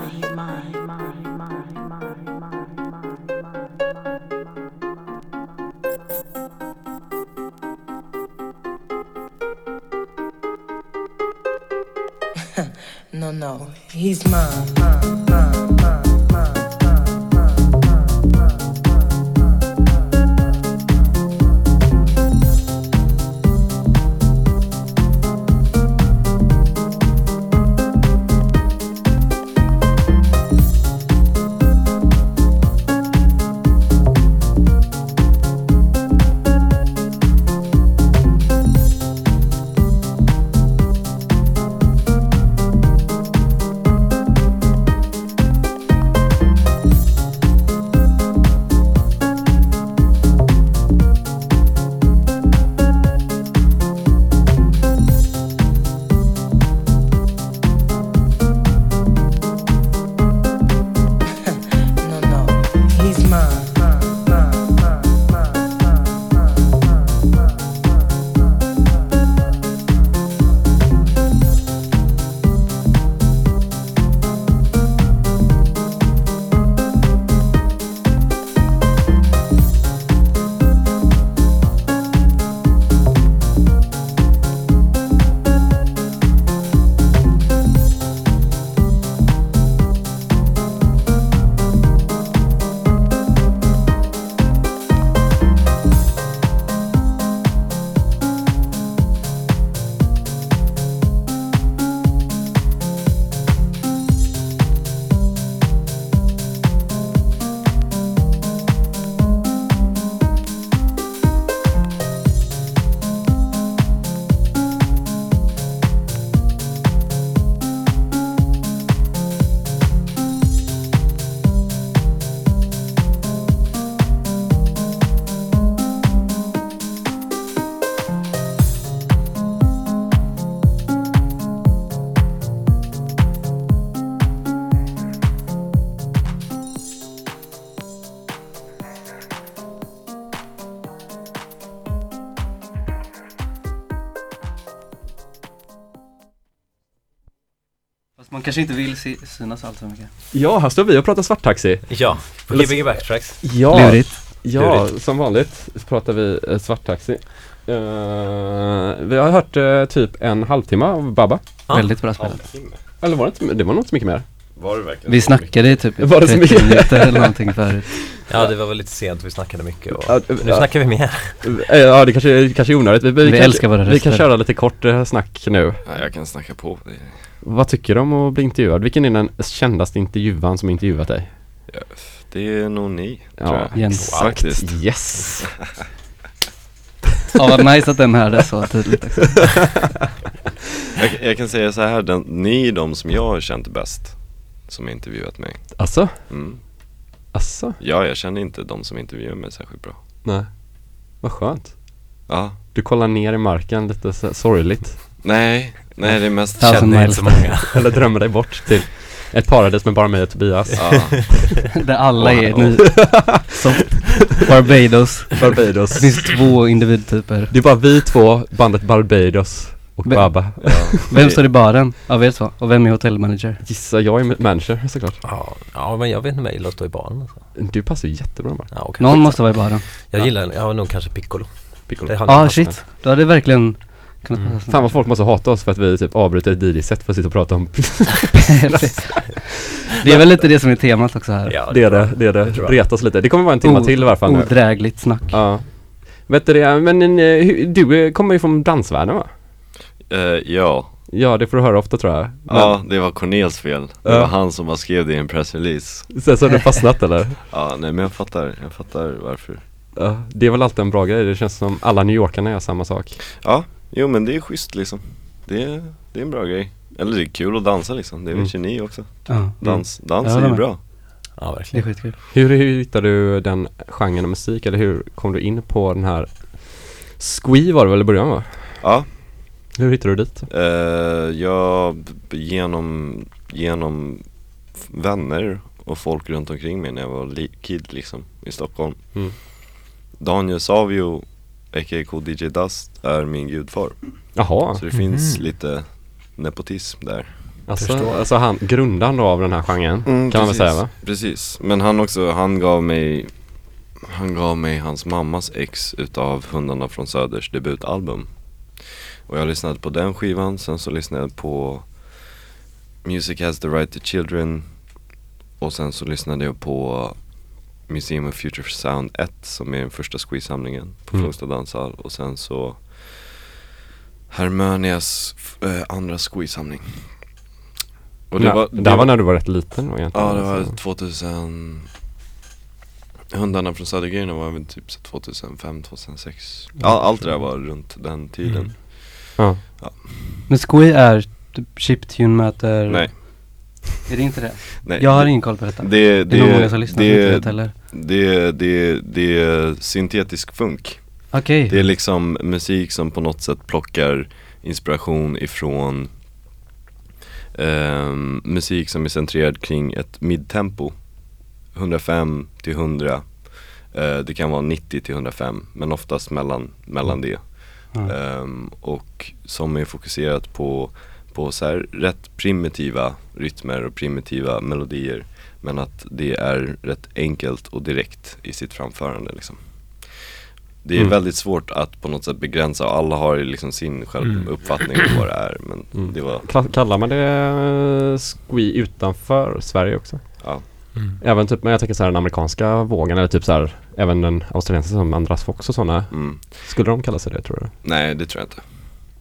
Kanske inte vill se, synas allt för mycket. Ja, här står vi och pratar svarttaxi. Ja, på Gbg Backtracks. Ja, Lurigt. ja Lurigt. som vanligt pratar vi eh, svarttaxi. Eh, vi har hört eh, typ en halvtimme av Baba. Ja. Väldigt bra spelat. Eller var det inte, det var nog inte så mycket mer. Var det verkligen Vi snackade i typ Var det så 30 mycket? minuter eller någonting förut. Ja, det var väl lite sent, vi snackade mycket och Ja, nu ja. snackar vi mer. Eh, Ja, det kanske, kanske är onödigt. Vi, Vi kan, älskar våra Vi kan köra lite kort eh, snack nu. Ja, jag kan snacka på. Vad tycker du om att bli intervjuad? Vilken är den kändaste intervjuan som intervjuat dig? det är nog ni, Ja, tror jag. Jens. Faktiskt. Yes! Ja, vad nice att den hörde så tydligt också. Jag, jag kan säga så här, den, ni är de som jag har känt bäst. Som har intervjuat mig. Alltså? Mm. Alltså? Ja, jag känner inte de som intervjuar mig särskilt bra. Nej. Vad skönt. Ja. Du kollar ner i marken lite så, sorgligt. Nej, nej det är mest Thousand Känner inte miles. så många. Eller drömmer dig bort till ett paradis med bara mig och Tobias. Ja, Där alla är Wow. nu. Som Barbados. Barbados. Det finns två individtyper. Det är bara vi två, bandet Barbados och Men- Baba. ja. Vem står i baren av er två? Och vem är hotellmanager? Gissa, jag är manager såklart. Ja, ja, men jag vet inte om jag gillar att stå i baren alltså. Du passar ju jättebra bara. Ja, okej. Någon måste vara i baren. Jag gillar, jag har nog kanske Piccolo. Piccolo. Ja, ah, shit. Då hade det verkligen kunnat Mm. passa. Fan vad folk måste hata oss för att vi typ avbryter ett DJ-set för att sitta och prata om det är väl lite det som är temat också här. Ja, Det är det, det är det. Det tror jag. Reta oss lite. Det kommer vara en timme O- till i varje fall nu. Odrägligt snack. Ja. Vet du det, men eh, du eh, kommer ju från dansvärlden va? Eh, ja. Ja, det får du höra ofta tror jag. Men, ja, det var Cornels fel. Det var han som har skrev det i en pressrelease. Sen så har du fastnat eller? Ja, nej men jag fattar, jag fattar varför. Ja, det är väl alltid en bra grej. Det känns som alla New Yorkarna gör samma sak. Ja, jo men det är schysst liksom. Det är, det är en bra grej. Eller det är kul att dansa liksom, det Mm. vet ju ni också. Ja, Dans, dans Jag är ju bra. Ja, det är verkligen. skitkul. Hur, hur hittade du den genren av musik? Eller hur kom du in på den här Squee var det väl i början va? Ja, Hur hittade du dit? eh, jag genom, genom vänner och folk runt omkring mig när jag var li- kid liksom i Stockholm. Mm. Daniel Savio, a.k.a. DJ Dust, är min gudfar. Jaha, Så det finns Mhm. lite nepotism där. alltså, alltså han, grundaren då av den här genren Mm, kan man väl precis. säga va? Precis, men han också, han gav mig Han gav mig hans mammas ex utav Hundarna från Söders debutalbum Och jag lyssnade på den skivan, sen så lyssnade jag på Music has the right to children Och sen så lyssnade jag på Museum of Future Sound 1 som är den första squeeze-samlingen på Mm. Flogsta danshall och sen så Harmonias eh, andra squeeze-samling Och det Ja, var, det här var när du var rätt liten egentligen? Ja det var alltså. 2000 Hundarna från Södergrejerna var väl typ så 2005, 2006 All, Allt det där var runt den tiden Mm. Ja. Men Squee är typ chiptune möter... Nej, Är det inte det? nej Jag har ingen koll på detta. det, det är nog många som lyssnar som inte det, vet heller. det, det, det är syntetisk funk Okej. Det är liksom musik som på något sätt plockar inspiration ifrån ehm, musik som är centrerad kring ett midtempo 105 till 100 Eh, Det kan vara 90 till 105 men oftast mellan, mellan det Ehm, Och som är fokuserat på, på så här rätt primitiva rytmer och primitiva melodier Men att det är rätt enkelt och direkt i sitt framförande liksom Det är Mm. väldigt svårt att på något sätt begränsa och alla har ju liksom sin själv Mm. uppfattning om vad det är men Mm. det var, Kallar man det eh, Squee utanför Sverige också? ja Mm. Även typ, men jag tänker så här den amerikanska vågen eller typ så här Även den australiensiska som Andras Fox och sådana mm. Skulle de kalla sig det tror du? Nej det tror jag inte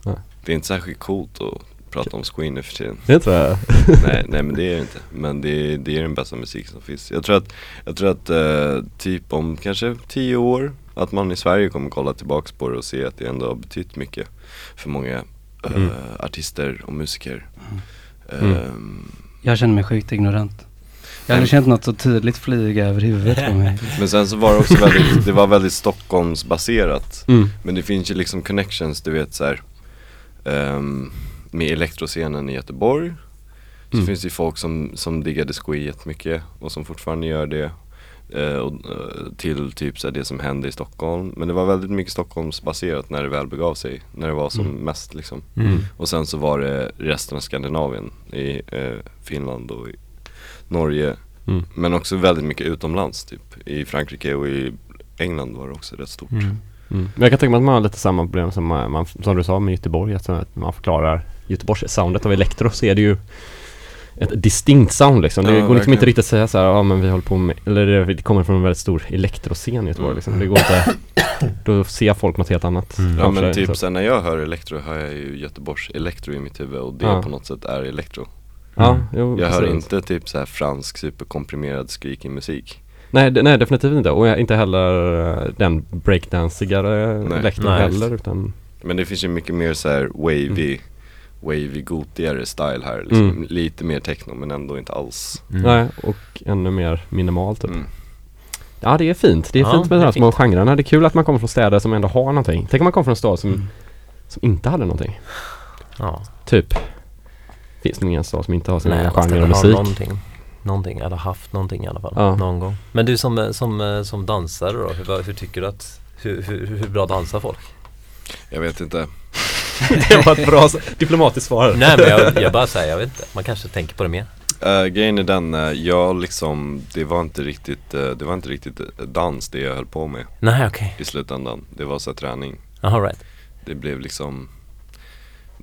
Nej. Det är inte särskilt coolt att prata om Squeen nu för tiden Det tror jag nej, nej men det är det inte. Men det är, det är den bästa musik som finns. Jag tror att, jag tror att eh, typ om kanske tio år att man i Sverige kommer kolla tillbaks på det och se att det ändå har betytt mycket för många eh, Mm. artister och musiker. Mm. Ehm, Jag känner mig sjukt ignorant. Jag aldrig känt något så tydligt flyga över huvudet på mig. men sen så var det också väldigt, det var väldigt Stockholmsbaserat. mm. Men det finns ju liksom connections, du vet så här, ehm, med elektroscenen i Göteborg. Så Mm. finns det ju folk som, som diggade Squee jättemycket och som fortfarande gör det. Och, eh, till typ så här, det som hände i Stockholm. Men det var väldigt mycket Stockholmsbaserat när det väl begav sig. När det var som Mm. mest liksom. Mm. Och sen så var det resten av Skandinavien i eh, Finland och i Norge. Mm. Men också väldigt mycket utomlands typ. I Frankrike och i England var det också rätt stort. Mm. Mm. Men jag kan tänka mig att man har lite samma problem som, man, man, som du sa med Göteborg, att att man förklarar Göteborgs soundet av elektro så är det ju ett distinkt sound liksom. Det Ja, går liksom inte riktigt att säga så här, ja men vi håller på med, eller det- det kommer från en väldigt stor elektroscen i Göteborg Mm. liksom. Det går inte, då ser folk något helt annat. Mm. Ja men typ så. sen när jag hör elektro hör jag ju Göteborgs elektro i mitt huvud och det Ja. på något sätt är elektro. Ja, jo, Jag hör precis. inte typ så här fransk superkomprimerad skrikig musik. Nej, nej definitivt inte. Och jag, inte heller eh, den breakdansigare Nej. elektro Nej, heller utan Men det finns ju mycket mer så här wavy, wavy gotigare style här liksom. Mm. Lite mer techno men ändå inte alls. Mm. Nej, och ännu mer minimalt typ. Mm. Ja det är fint. Det är Ja, fint med det de är här små genrerna. Det är kul att man kommer från städer som ändå har någonting. Tänk om man kommer från en stad som, Mm. som inte hade någonting. Ja. Typ. Finns det ingen stad som inte har man ska genrer och musik? någonting. Någonting, eller haft någonting i alla fall. Ja. Någon gång. Men du som, eh, som, eh, som dansare då, hur, hur tycker du att, hur, hur, hur bra dansar folk? Jag vet inte. det var ett bra diplomatiskt svar. Nej men jag, jag bara säger, jag vet inte. Man kanske tänker på det mer. Uh, grejen är den, uh, jag liksom, det var inte riktigt, eh, det var inte riktigt dans det jag höll på med Nej okej. i slutändan. Det var så här träning. All right. Det blev liksom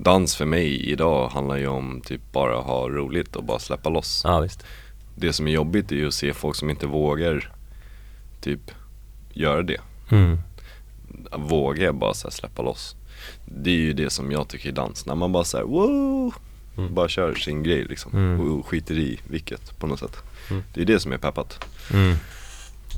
Dans för mig idag handlar ju om typ bara ha roligt och bara släppa loss. Ja visst. Det som är jobbigt är ju att se folk som inte vågar typ göra det. Mm. Våga bara så släppa loss. Det är ju det som jag tycker är dans. När man bara såhär wow Mm. Bara kör sin grej liksom. Mm. Och skiter i vilket på något sätt. Mm. Det är det som är peppat.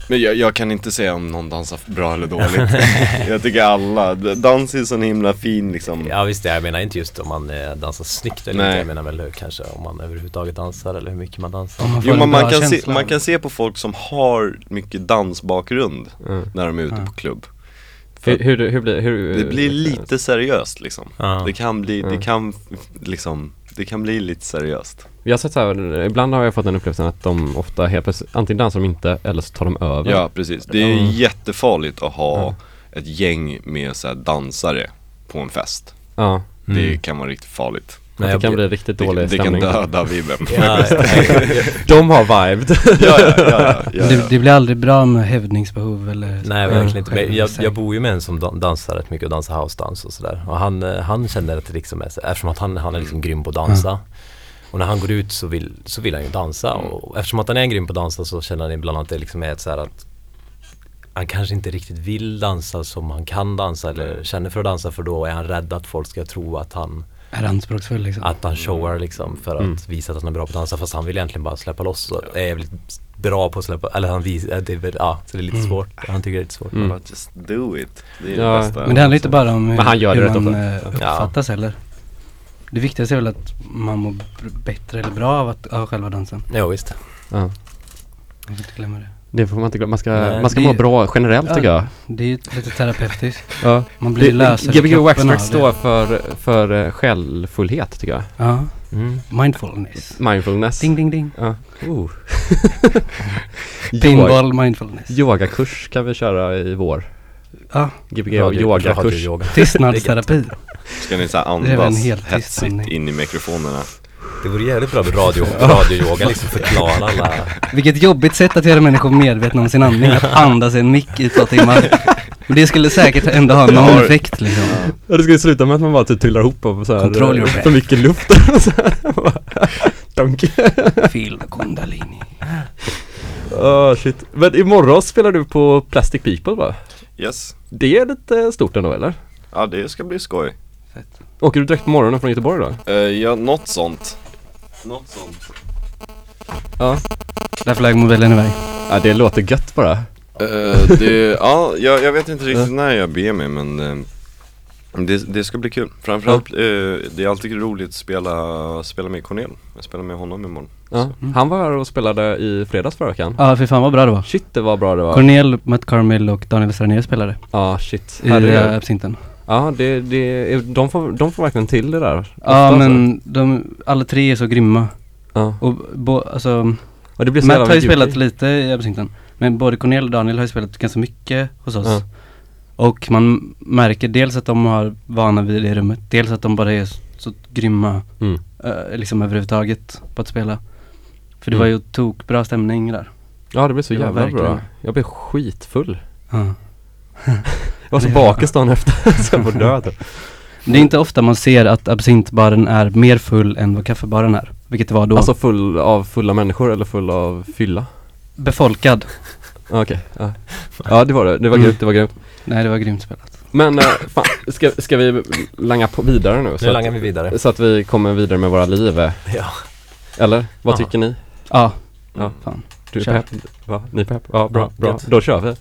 Men jag, jag kan inte säga om någon dansar bra eller dåligt. jag tycker alla, dans är så himla fin liksom. Ja visst, jag menar inte just om man eh, dansar snyggt eller Nej. inte. Jag menar väl hur, kanske om man överhuvudtaget dansar eller hur mycket man dansar. Man Jo en men man kan, se, man kan se på folk som har mycket dansbakgrund Mm. när de är ute Ja. på klubb. Hur, hur, hur blir hur, det blir lite seriöst liksom. Ja. Det kan bli, det Mm. kan liksom, det kan bli lite seriöst. Jag har sett så här, ibland har jag fått den upplevelsen att de ofta helt plötsligt, antingen dansar de inte eller så tar de över. Ja precis, det är Mm. jättefarligt att ha Ja. ett gäng med så dansare på en fest. Ja, Det Mm. kan vara riktigt farligt. Nej, det jag kan blir- bli riktigt Det, dålig det kan stämning. döda vibben. Ja, De har vibed. ja, ja, ja, ja, ja, Det, det blir aldrig bra med hävdningsbehov eller Nej verkligen inte. Men jag, jag bor ju med en som dan- dansar rätt mycket och dansar house-dans och sådär. Och han, eh, han känner att det liksom är så, eftersom att han, han är liksom grym på att dansa. Och när han går ut så vill, så vill han ju dansa Mm. och eftersom att han är grym på att dansa så känner han ibland att det liksom är ett så här att han kanske inte riktigt vill dansa som han kan dansa eller känner för att dansa för då är han rädd att folk ska tro att han, Är anspråksfull liksom. att han showar liksom för att Mm. visa att han är bra på att dansa fast han vill egentligen bara släppa loss och är jävligt bra på att släppa, eller han visar, det är väl, ja, så det är lite Mm. svårt. Han tycker det är lite svårt. Mm. Just do it. Det är Ja, det bästa. Men det handlar inte bara om hur, han gör det hur rätt man eh, uppfattas heller. Det viktigaste är väl att man mår bättre eller bra av att ha själva dansen. Jo visst. Ja. Man får inte glömma det. Det får man inte glömma. Man ska, Nej, man ska det- må bra generellt Ja. tycker jag. Det är lite terapeutiskt. Ja. Man blir lösare i Gbg av står det. för, för eh, själfullhet tycker jag. Ja, Mm. mindfulness. Mindfulness. Ding ding ding. Ja. Oh. Pinball mindfulness. Yogakurs kan vi köra i vår. Ja, Gbg yogakurs. tystnadsterapi. Ska ni Det en andas hetsigt in i mikrofonerna? Det vore jävligt bra med radio, radioyoga, liksom förklara alla Vilket jobbigt sätt att göra människor medvetna om sin andning. Att andas i en mick i två timmar. Men det skulle säkert ändå ha någon har- effekt liksom. Ja det skulle sluta med att man bara typ trillar ihop av så här, eh, breath. för mycket luft. Så här. Donk. Feel the kundalini. Oh, shit. Men imorgon spelar du på Plastic People va? Yes. Det är lite stort ändå eller? Ja det ska bli skoj. Åker du direkt på morgonen från Göteborg då? Uh, ja, något sånt. Något sånt. Ja. Där flög mobilen iväg. Ja det låter gött bara. Eh, det, ja, jag, jag vet inte riktigt när jag beger mig men eh, det, det ska bli kul. Framförallt, eh, det är alltid roligt att spela, spela med Cornel. Jag spelar med honom imorgon. Ja. Han var här och spelade i fredags förra veckan. Ja, för fan vad bra det var. Shit det var bra det var. Cornel, Matt Carmel och Daniel Stranier spelade Ja shit. i uh, absinten. Ja det, det, de får, de får verkligen till det där. Ofta, Ja men de, alla tre är så grymma. Ja. Och bo, alltså, Och det blir så Matt har ju spelat lite i absinten. Men både Cornel och Daniel har ju spelat ganska mycket hos oss. Ja. Och man märker dels att de har vana vid det i rummet, dels att de bara är så, så grymma Mm. eh, liksom överhuvudtaget på att spela. För det Mm. var ju tokbra stämning där. Ja det blev så Det jävla bra. Jag blev skitfull. Ja. Jag var så Det- bakis dagen efter, så jag får dö typ. Det är inte ofta man ser att absintbaren är mer full än vad kaffebaren är. Vilket det var då. Alltså full av fulla människor eller full av fylla? Befolkad. Ah, Okej, ja. ja det var det. Det var Mm. grymt, det var grymt. Nej, det var grymt spelat. Men eh, fan, ska, ska vi langa på vidare nu? Så Nu att, langar vi vidare. så att vi kommer vidare med våra liv. eh. Ja. Eller? Vad Ja. tycker ni? Ja, Ja. fan. Du är pepp? Va? Ni är pepp? Ja, bra, bra. gött. Då kör vi.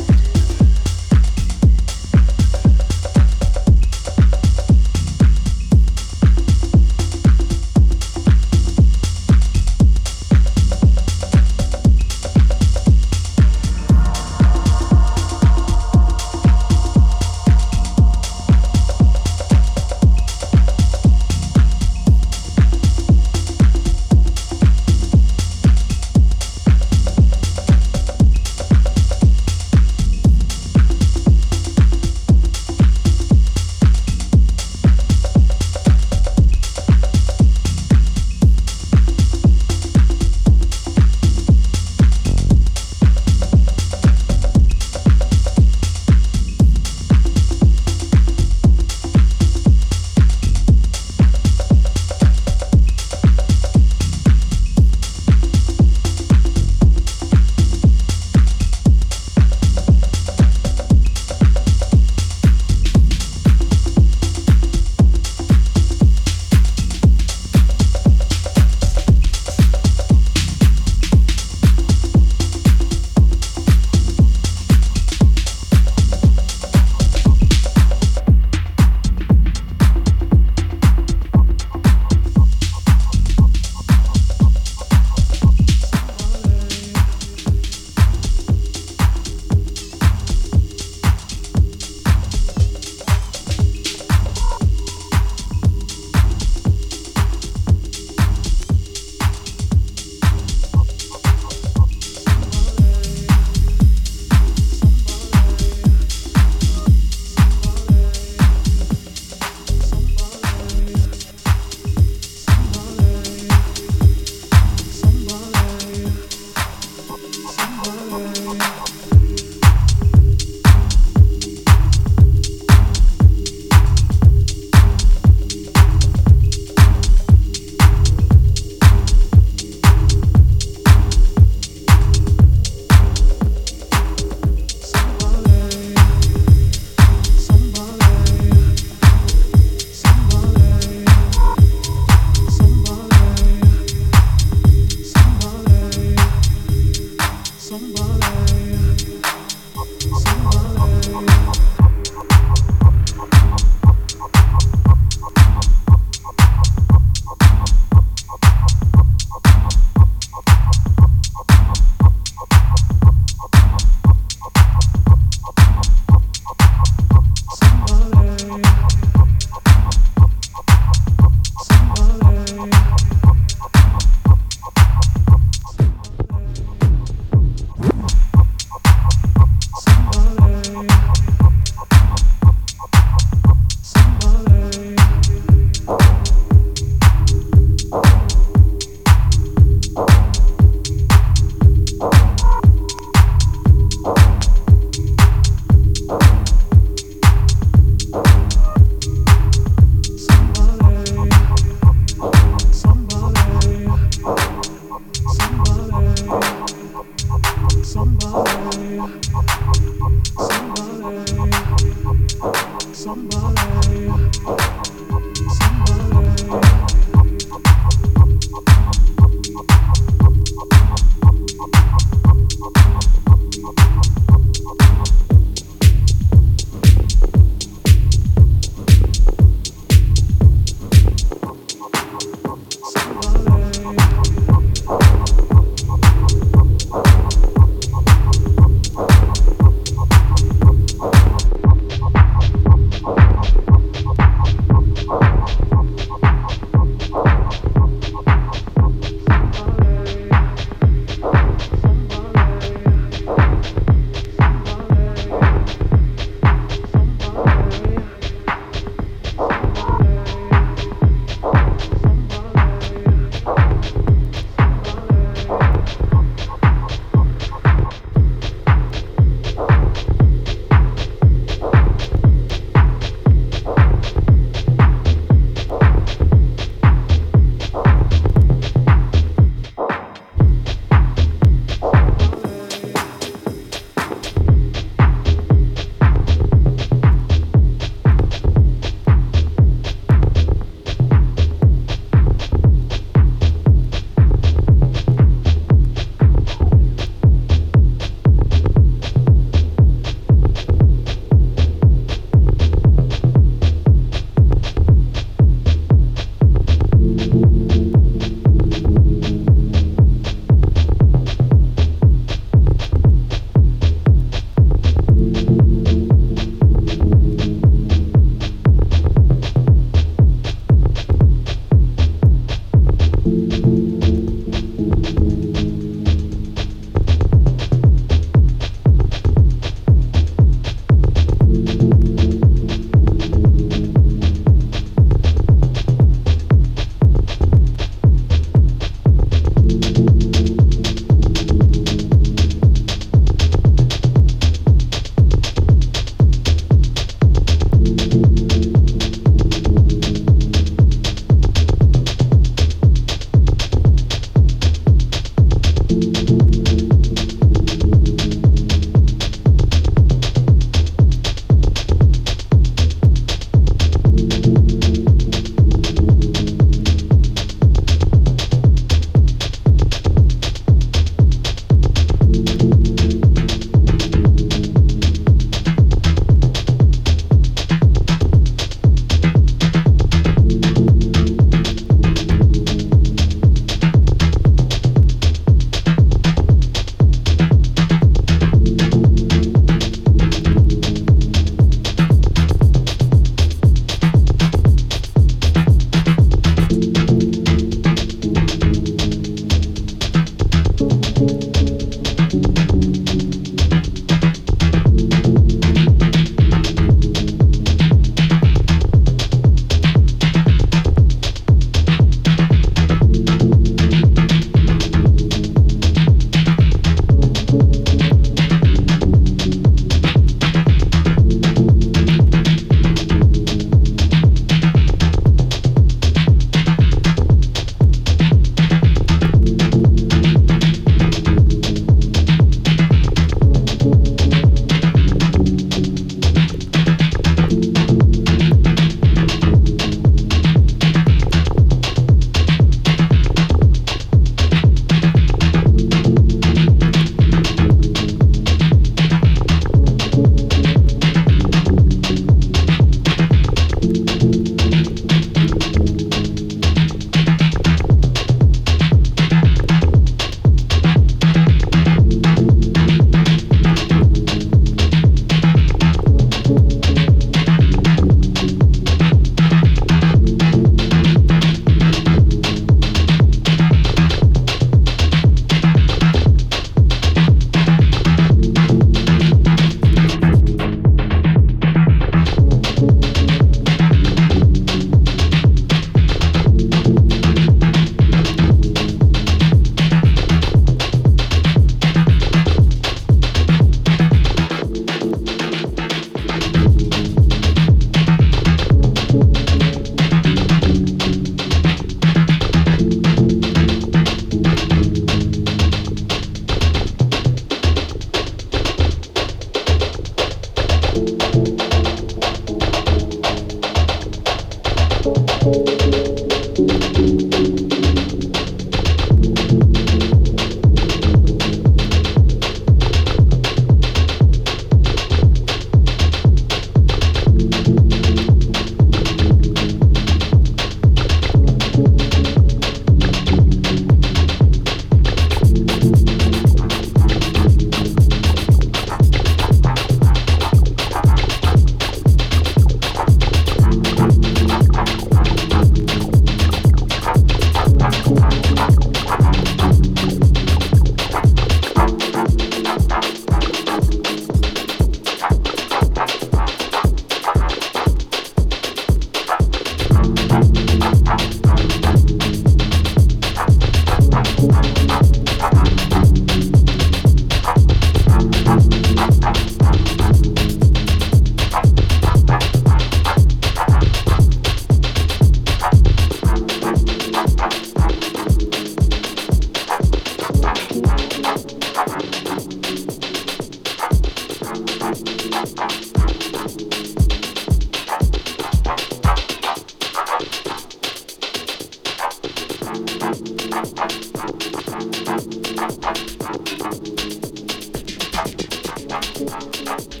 Thank you.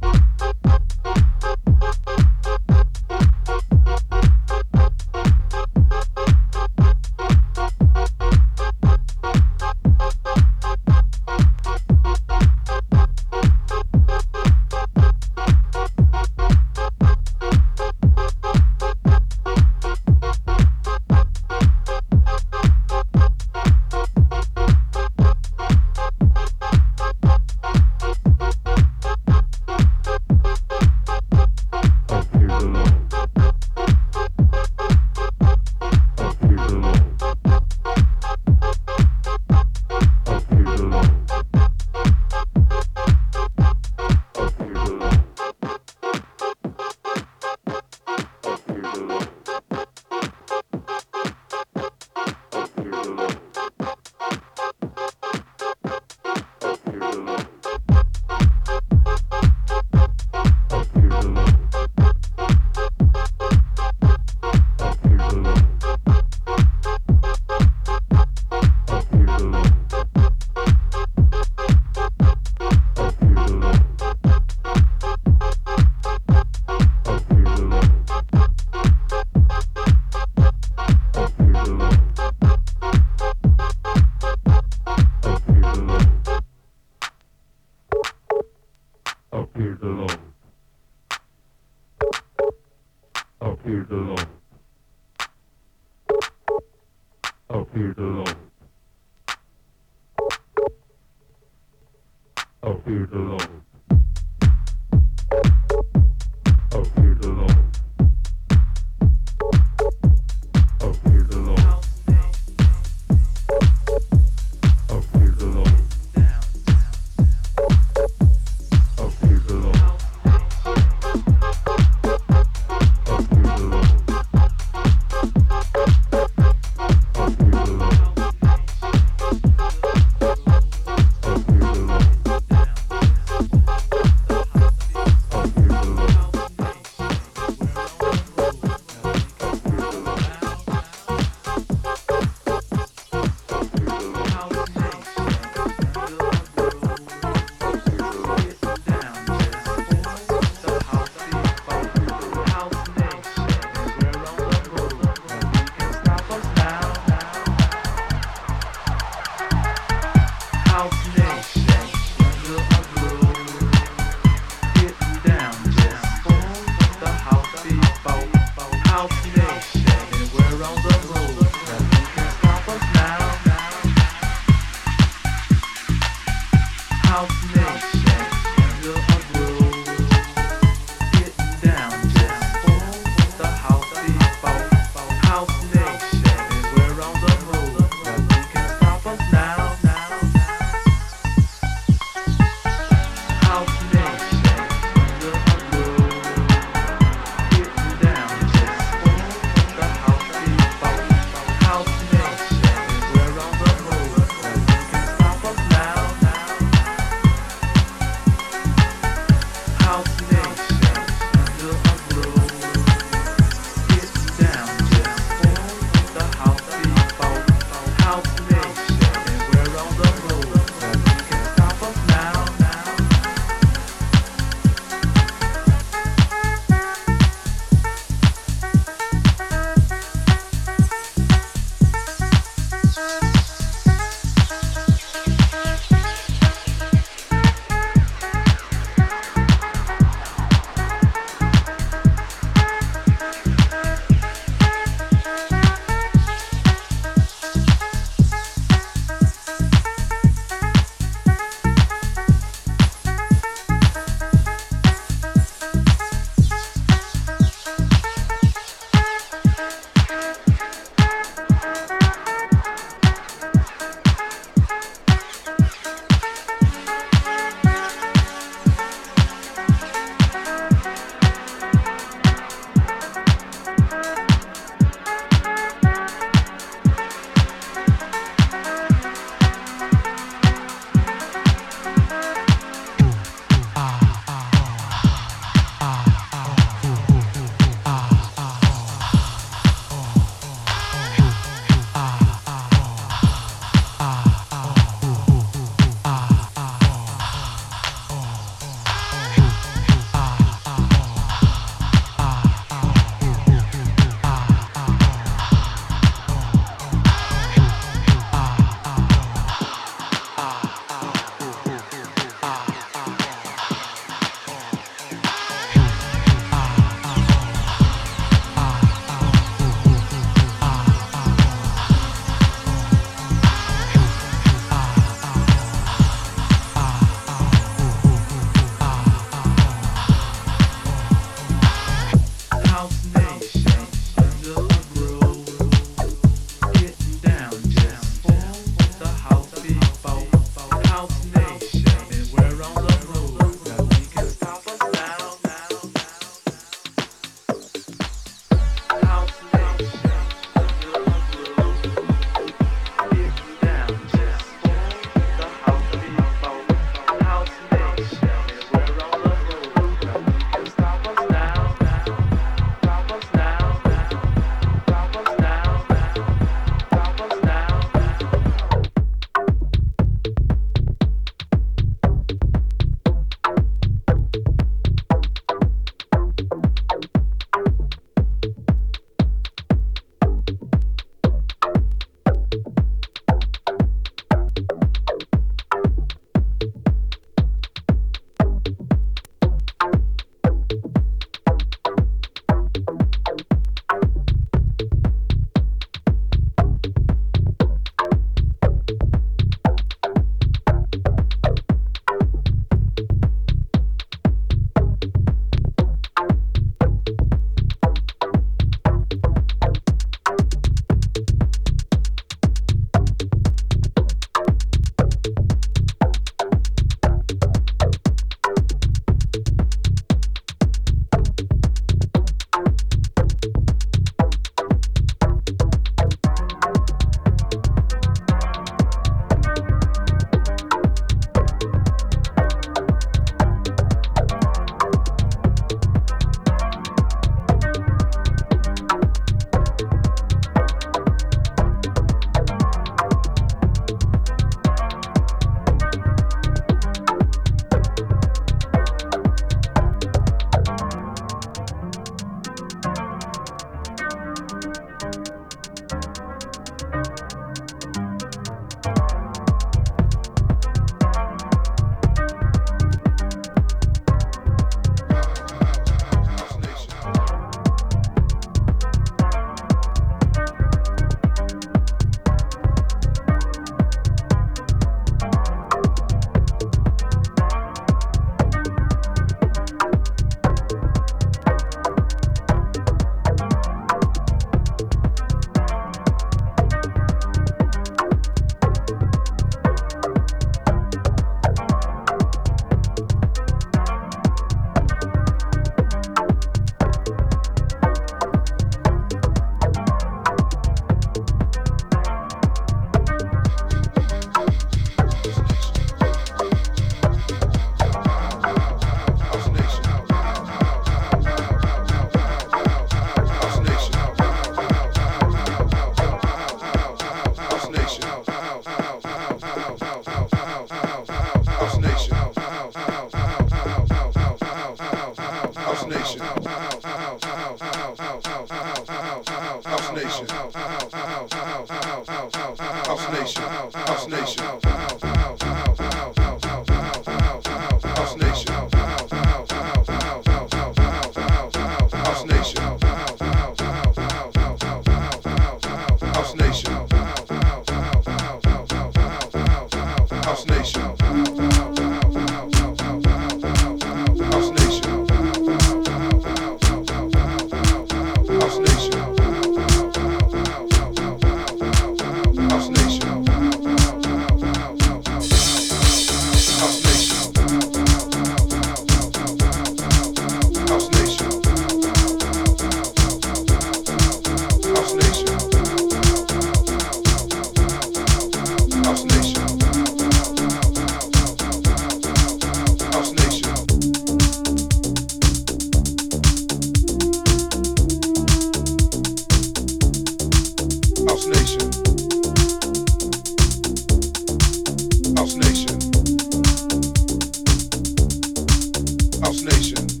House Nation.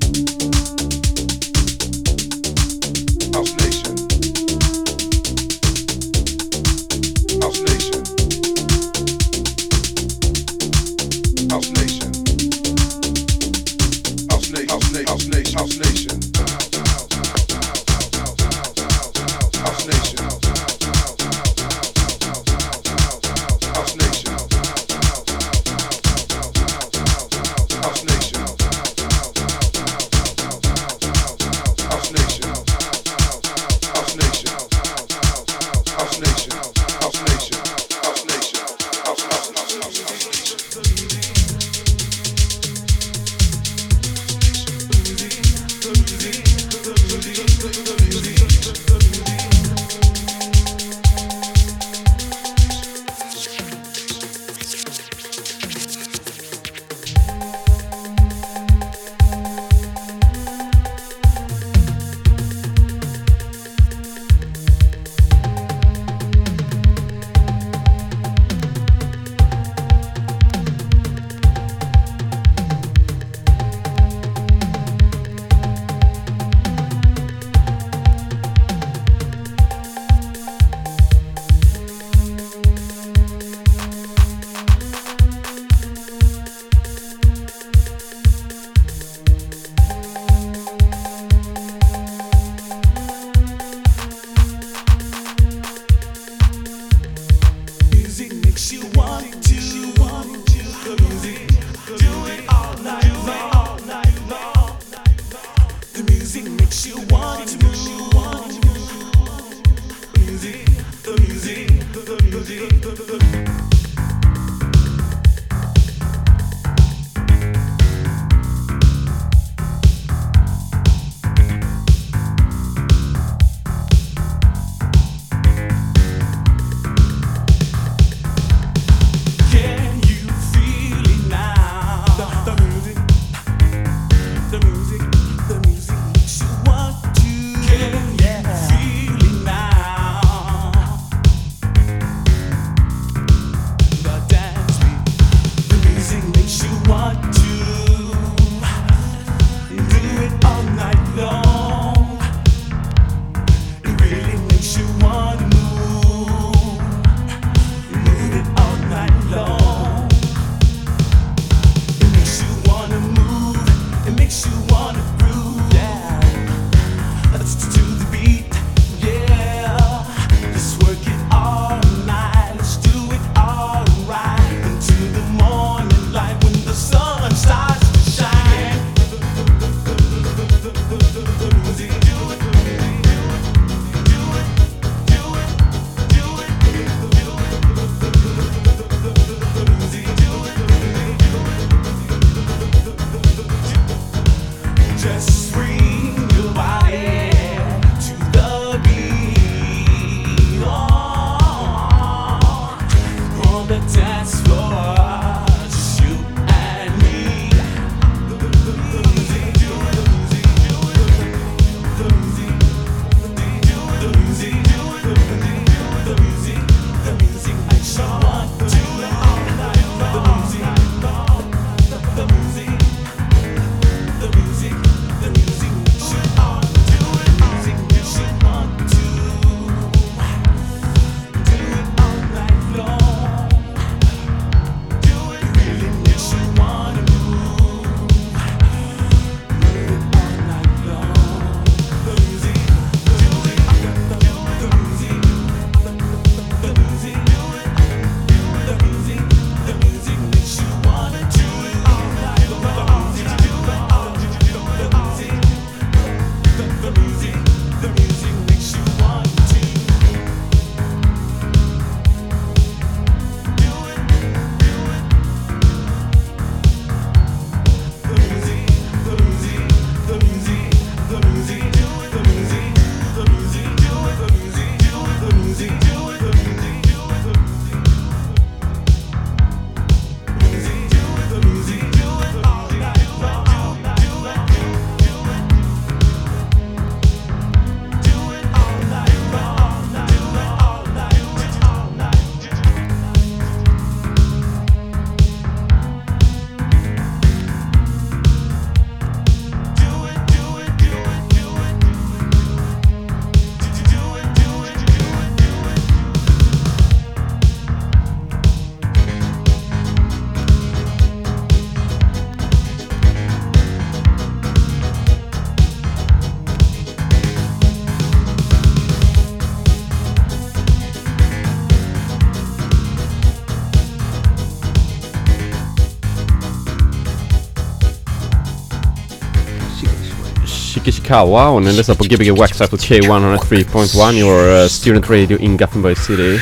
Ishikawa och ni lyssnar på Gbg Waxxed på K103.1 your uh, student radio in Gothenburg City.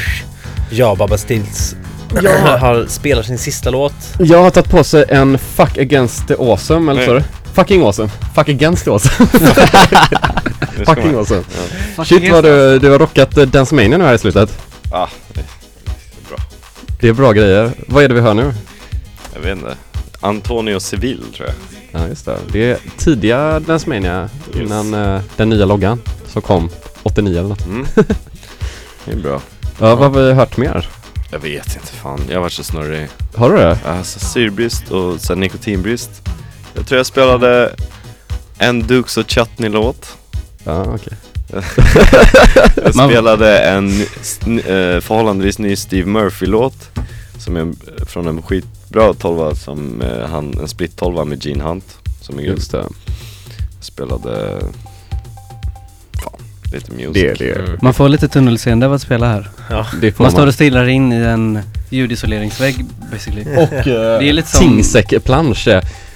Ja, Baba Stills Ja. har, spelar sin sista låt. Jag har tagit på sig en Fuck Against the Awesome, eller så? Fucking Awesome. Fuck Against the Awesome. Fucking Awesome. Ja. Shit vad du, du har rockat uh, Dance Mania nu här i slutet. Ah, det är bra. Det är bra grejer. Vad är det vi hör nu? Jag vet inte. Antonio Seville tror jag. Ja just det. Det är tidiga Dance Mania innan uh, den nya loggan som kom 89 eller något. Mm. Det är bra. Ja, vad har vi hört mer? Jag vet inte fan. Jag har varit så snurrig. Har du det? Alltså syrbrist och sen nikotinbrist. Jag tror jag spelade en Dukes och Chutney-låt. Ja, okej. jag Man- spelade en sn- eh, förhållandevis ny Steve Murphy-låt. Som är eh, från en skitbra tolva som eh, han, en split tolva med Gene Hunt. Som är grym. Just det. Spelade, fan, lite music. Det det. Mm. Man får lite tunnelseende av att spela här. Det får Man står och stirrar in i en ljudisoleringsvägg basically. Och uh, Det är lite som- Tingsek-plansch.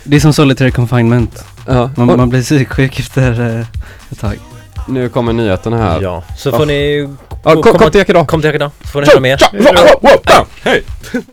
Det är som solitary confinement. Ja. Man, och man blir psyksjuk efter eh, ett tag. nu kommer nyheterna här. Ja, så Ja. får ni Ja, kom, kom till Ekedal. kom till Ekedal, så får ni höra mer. Hej!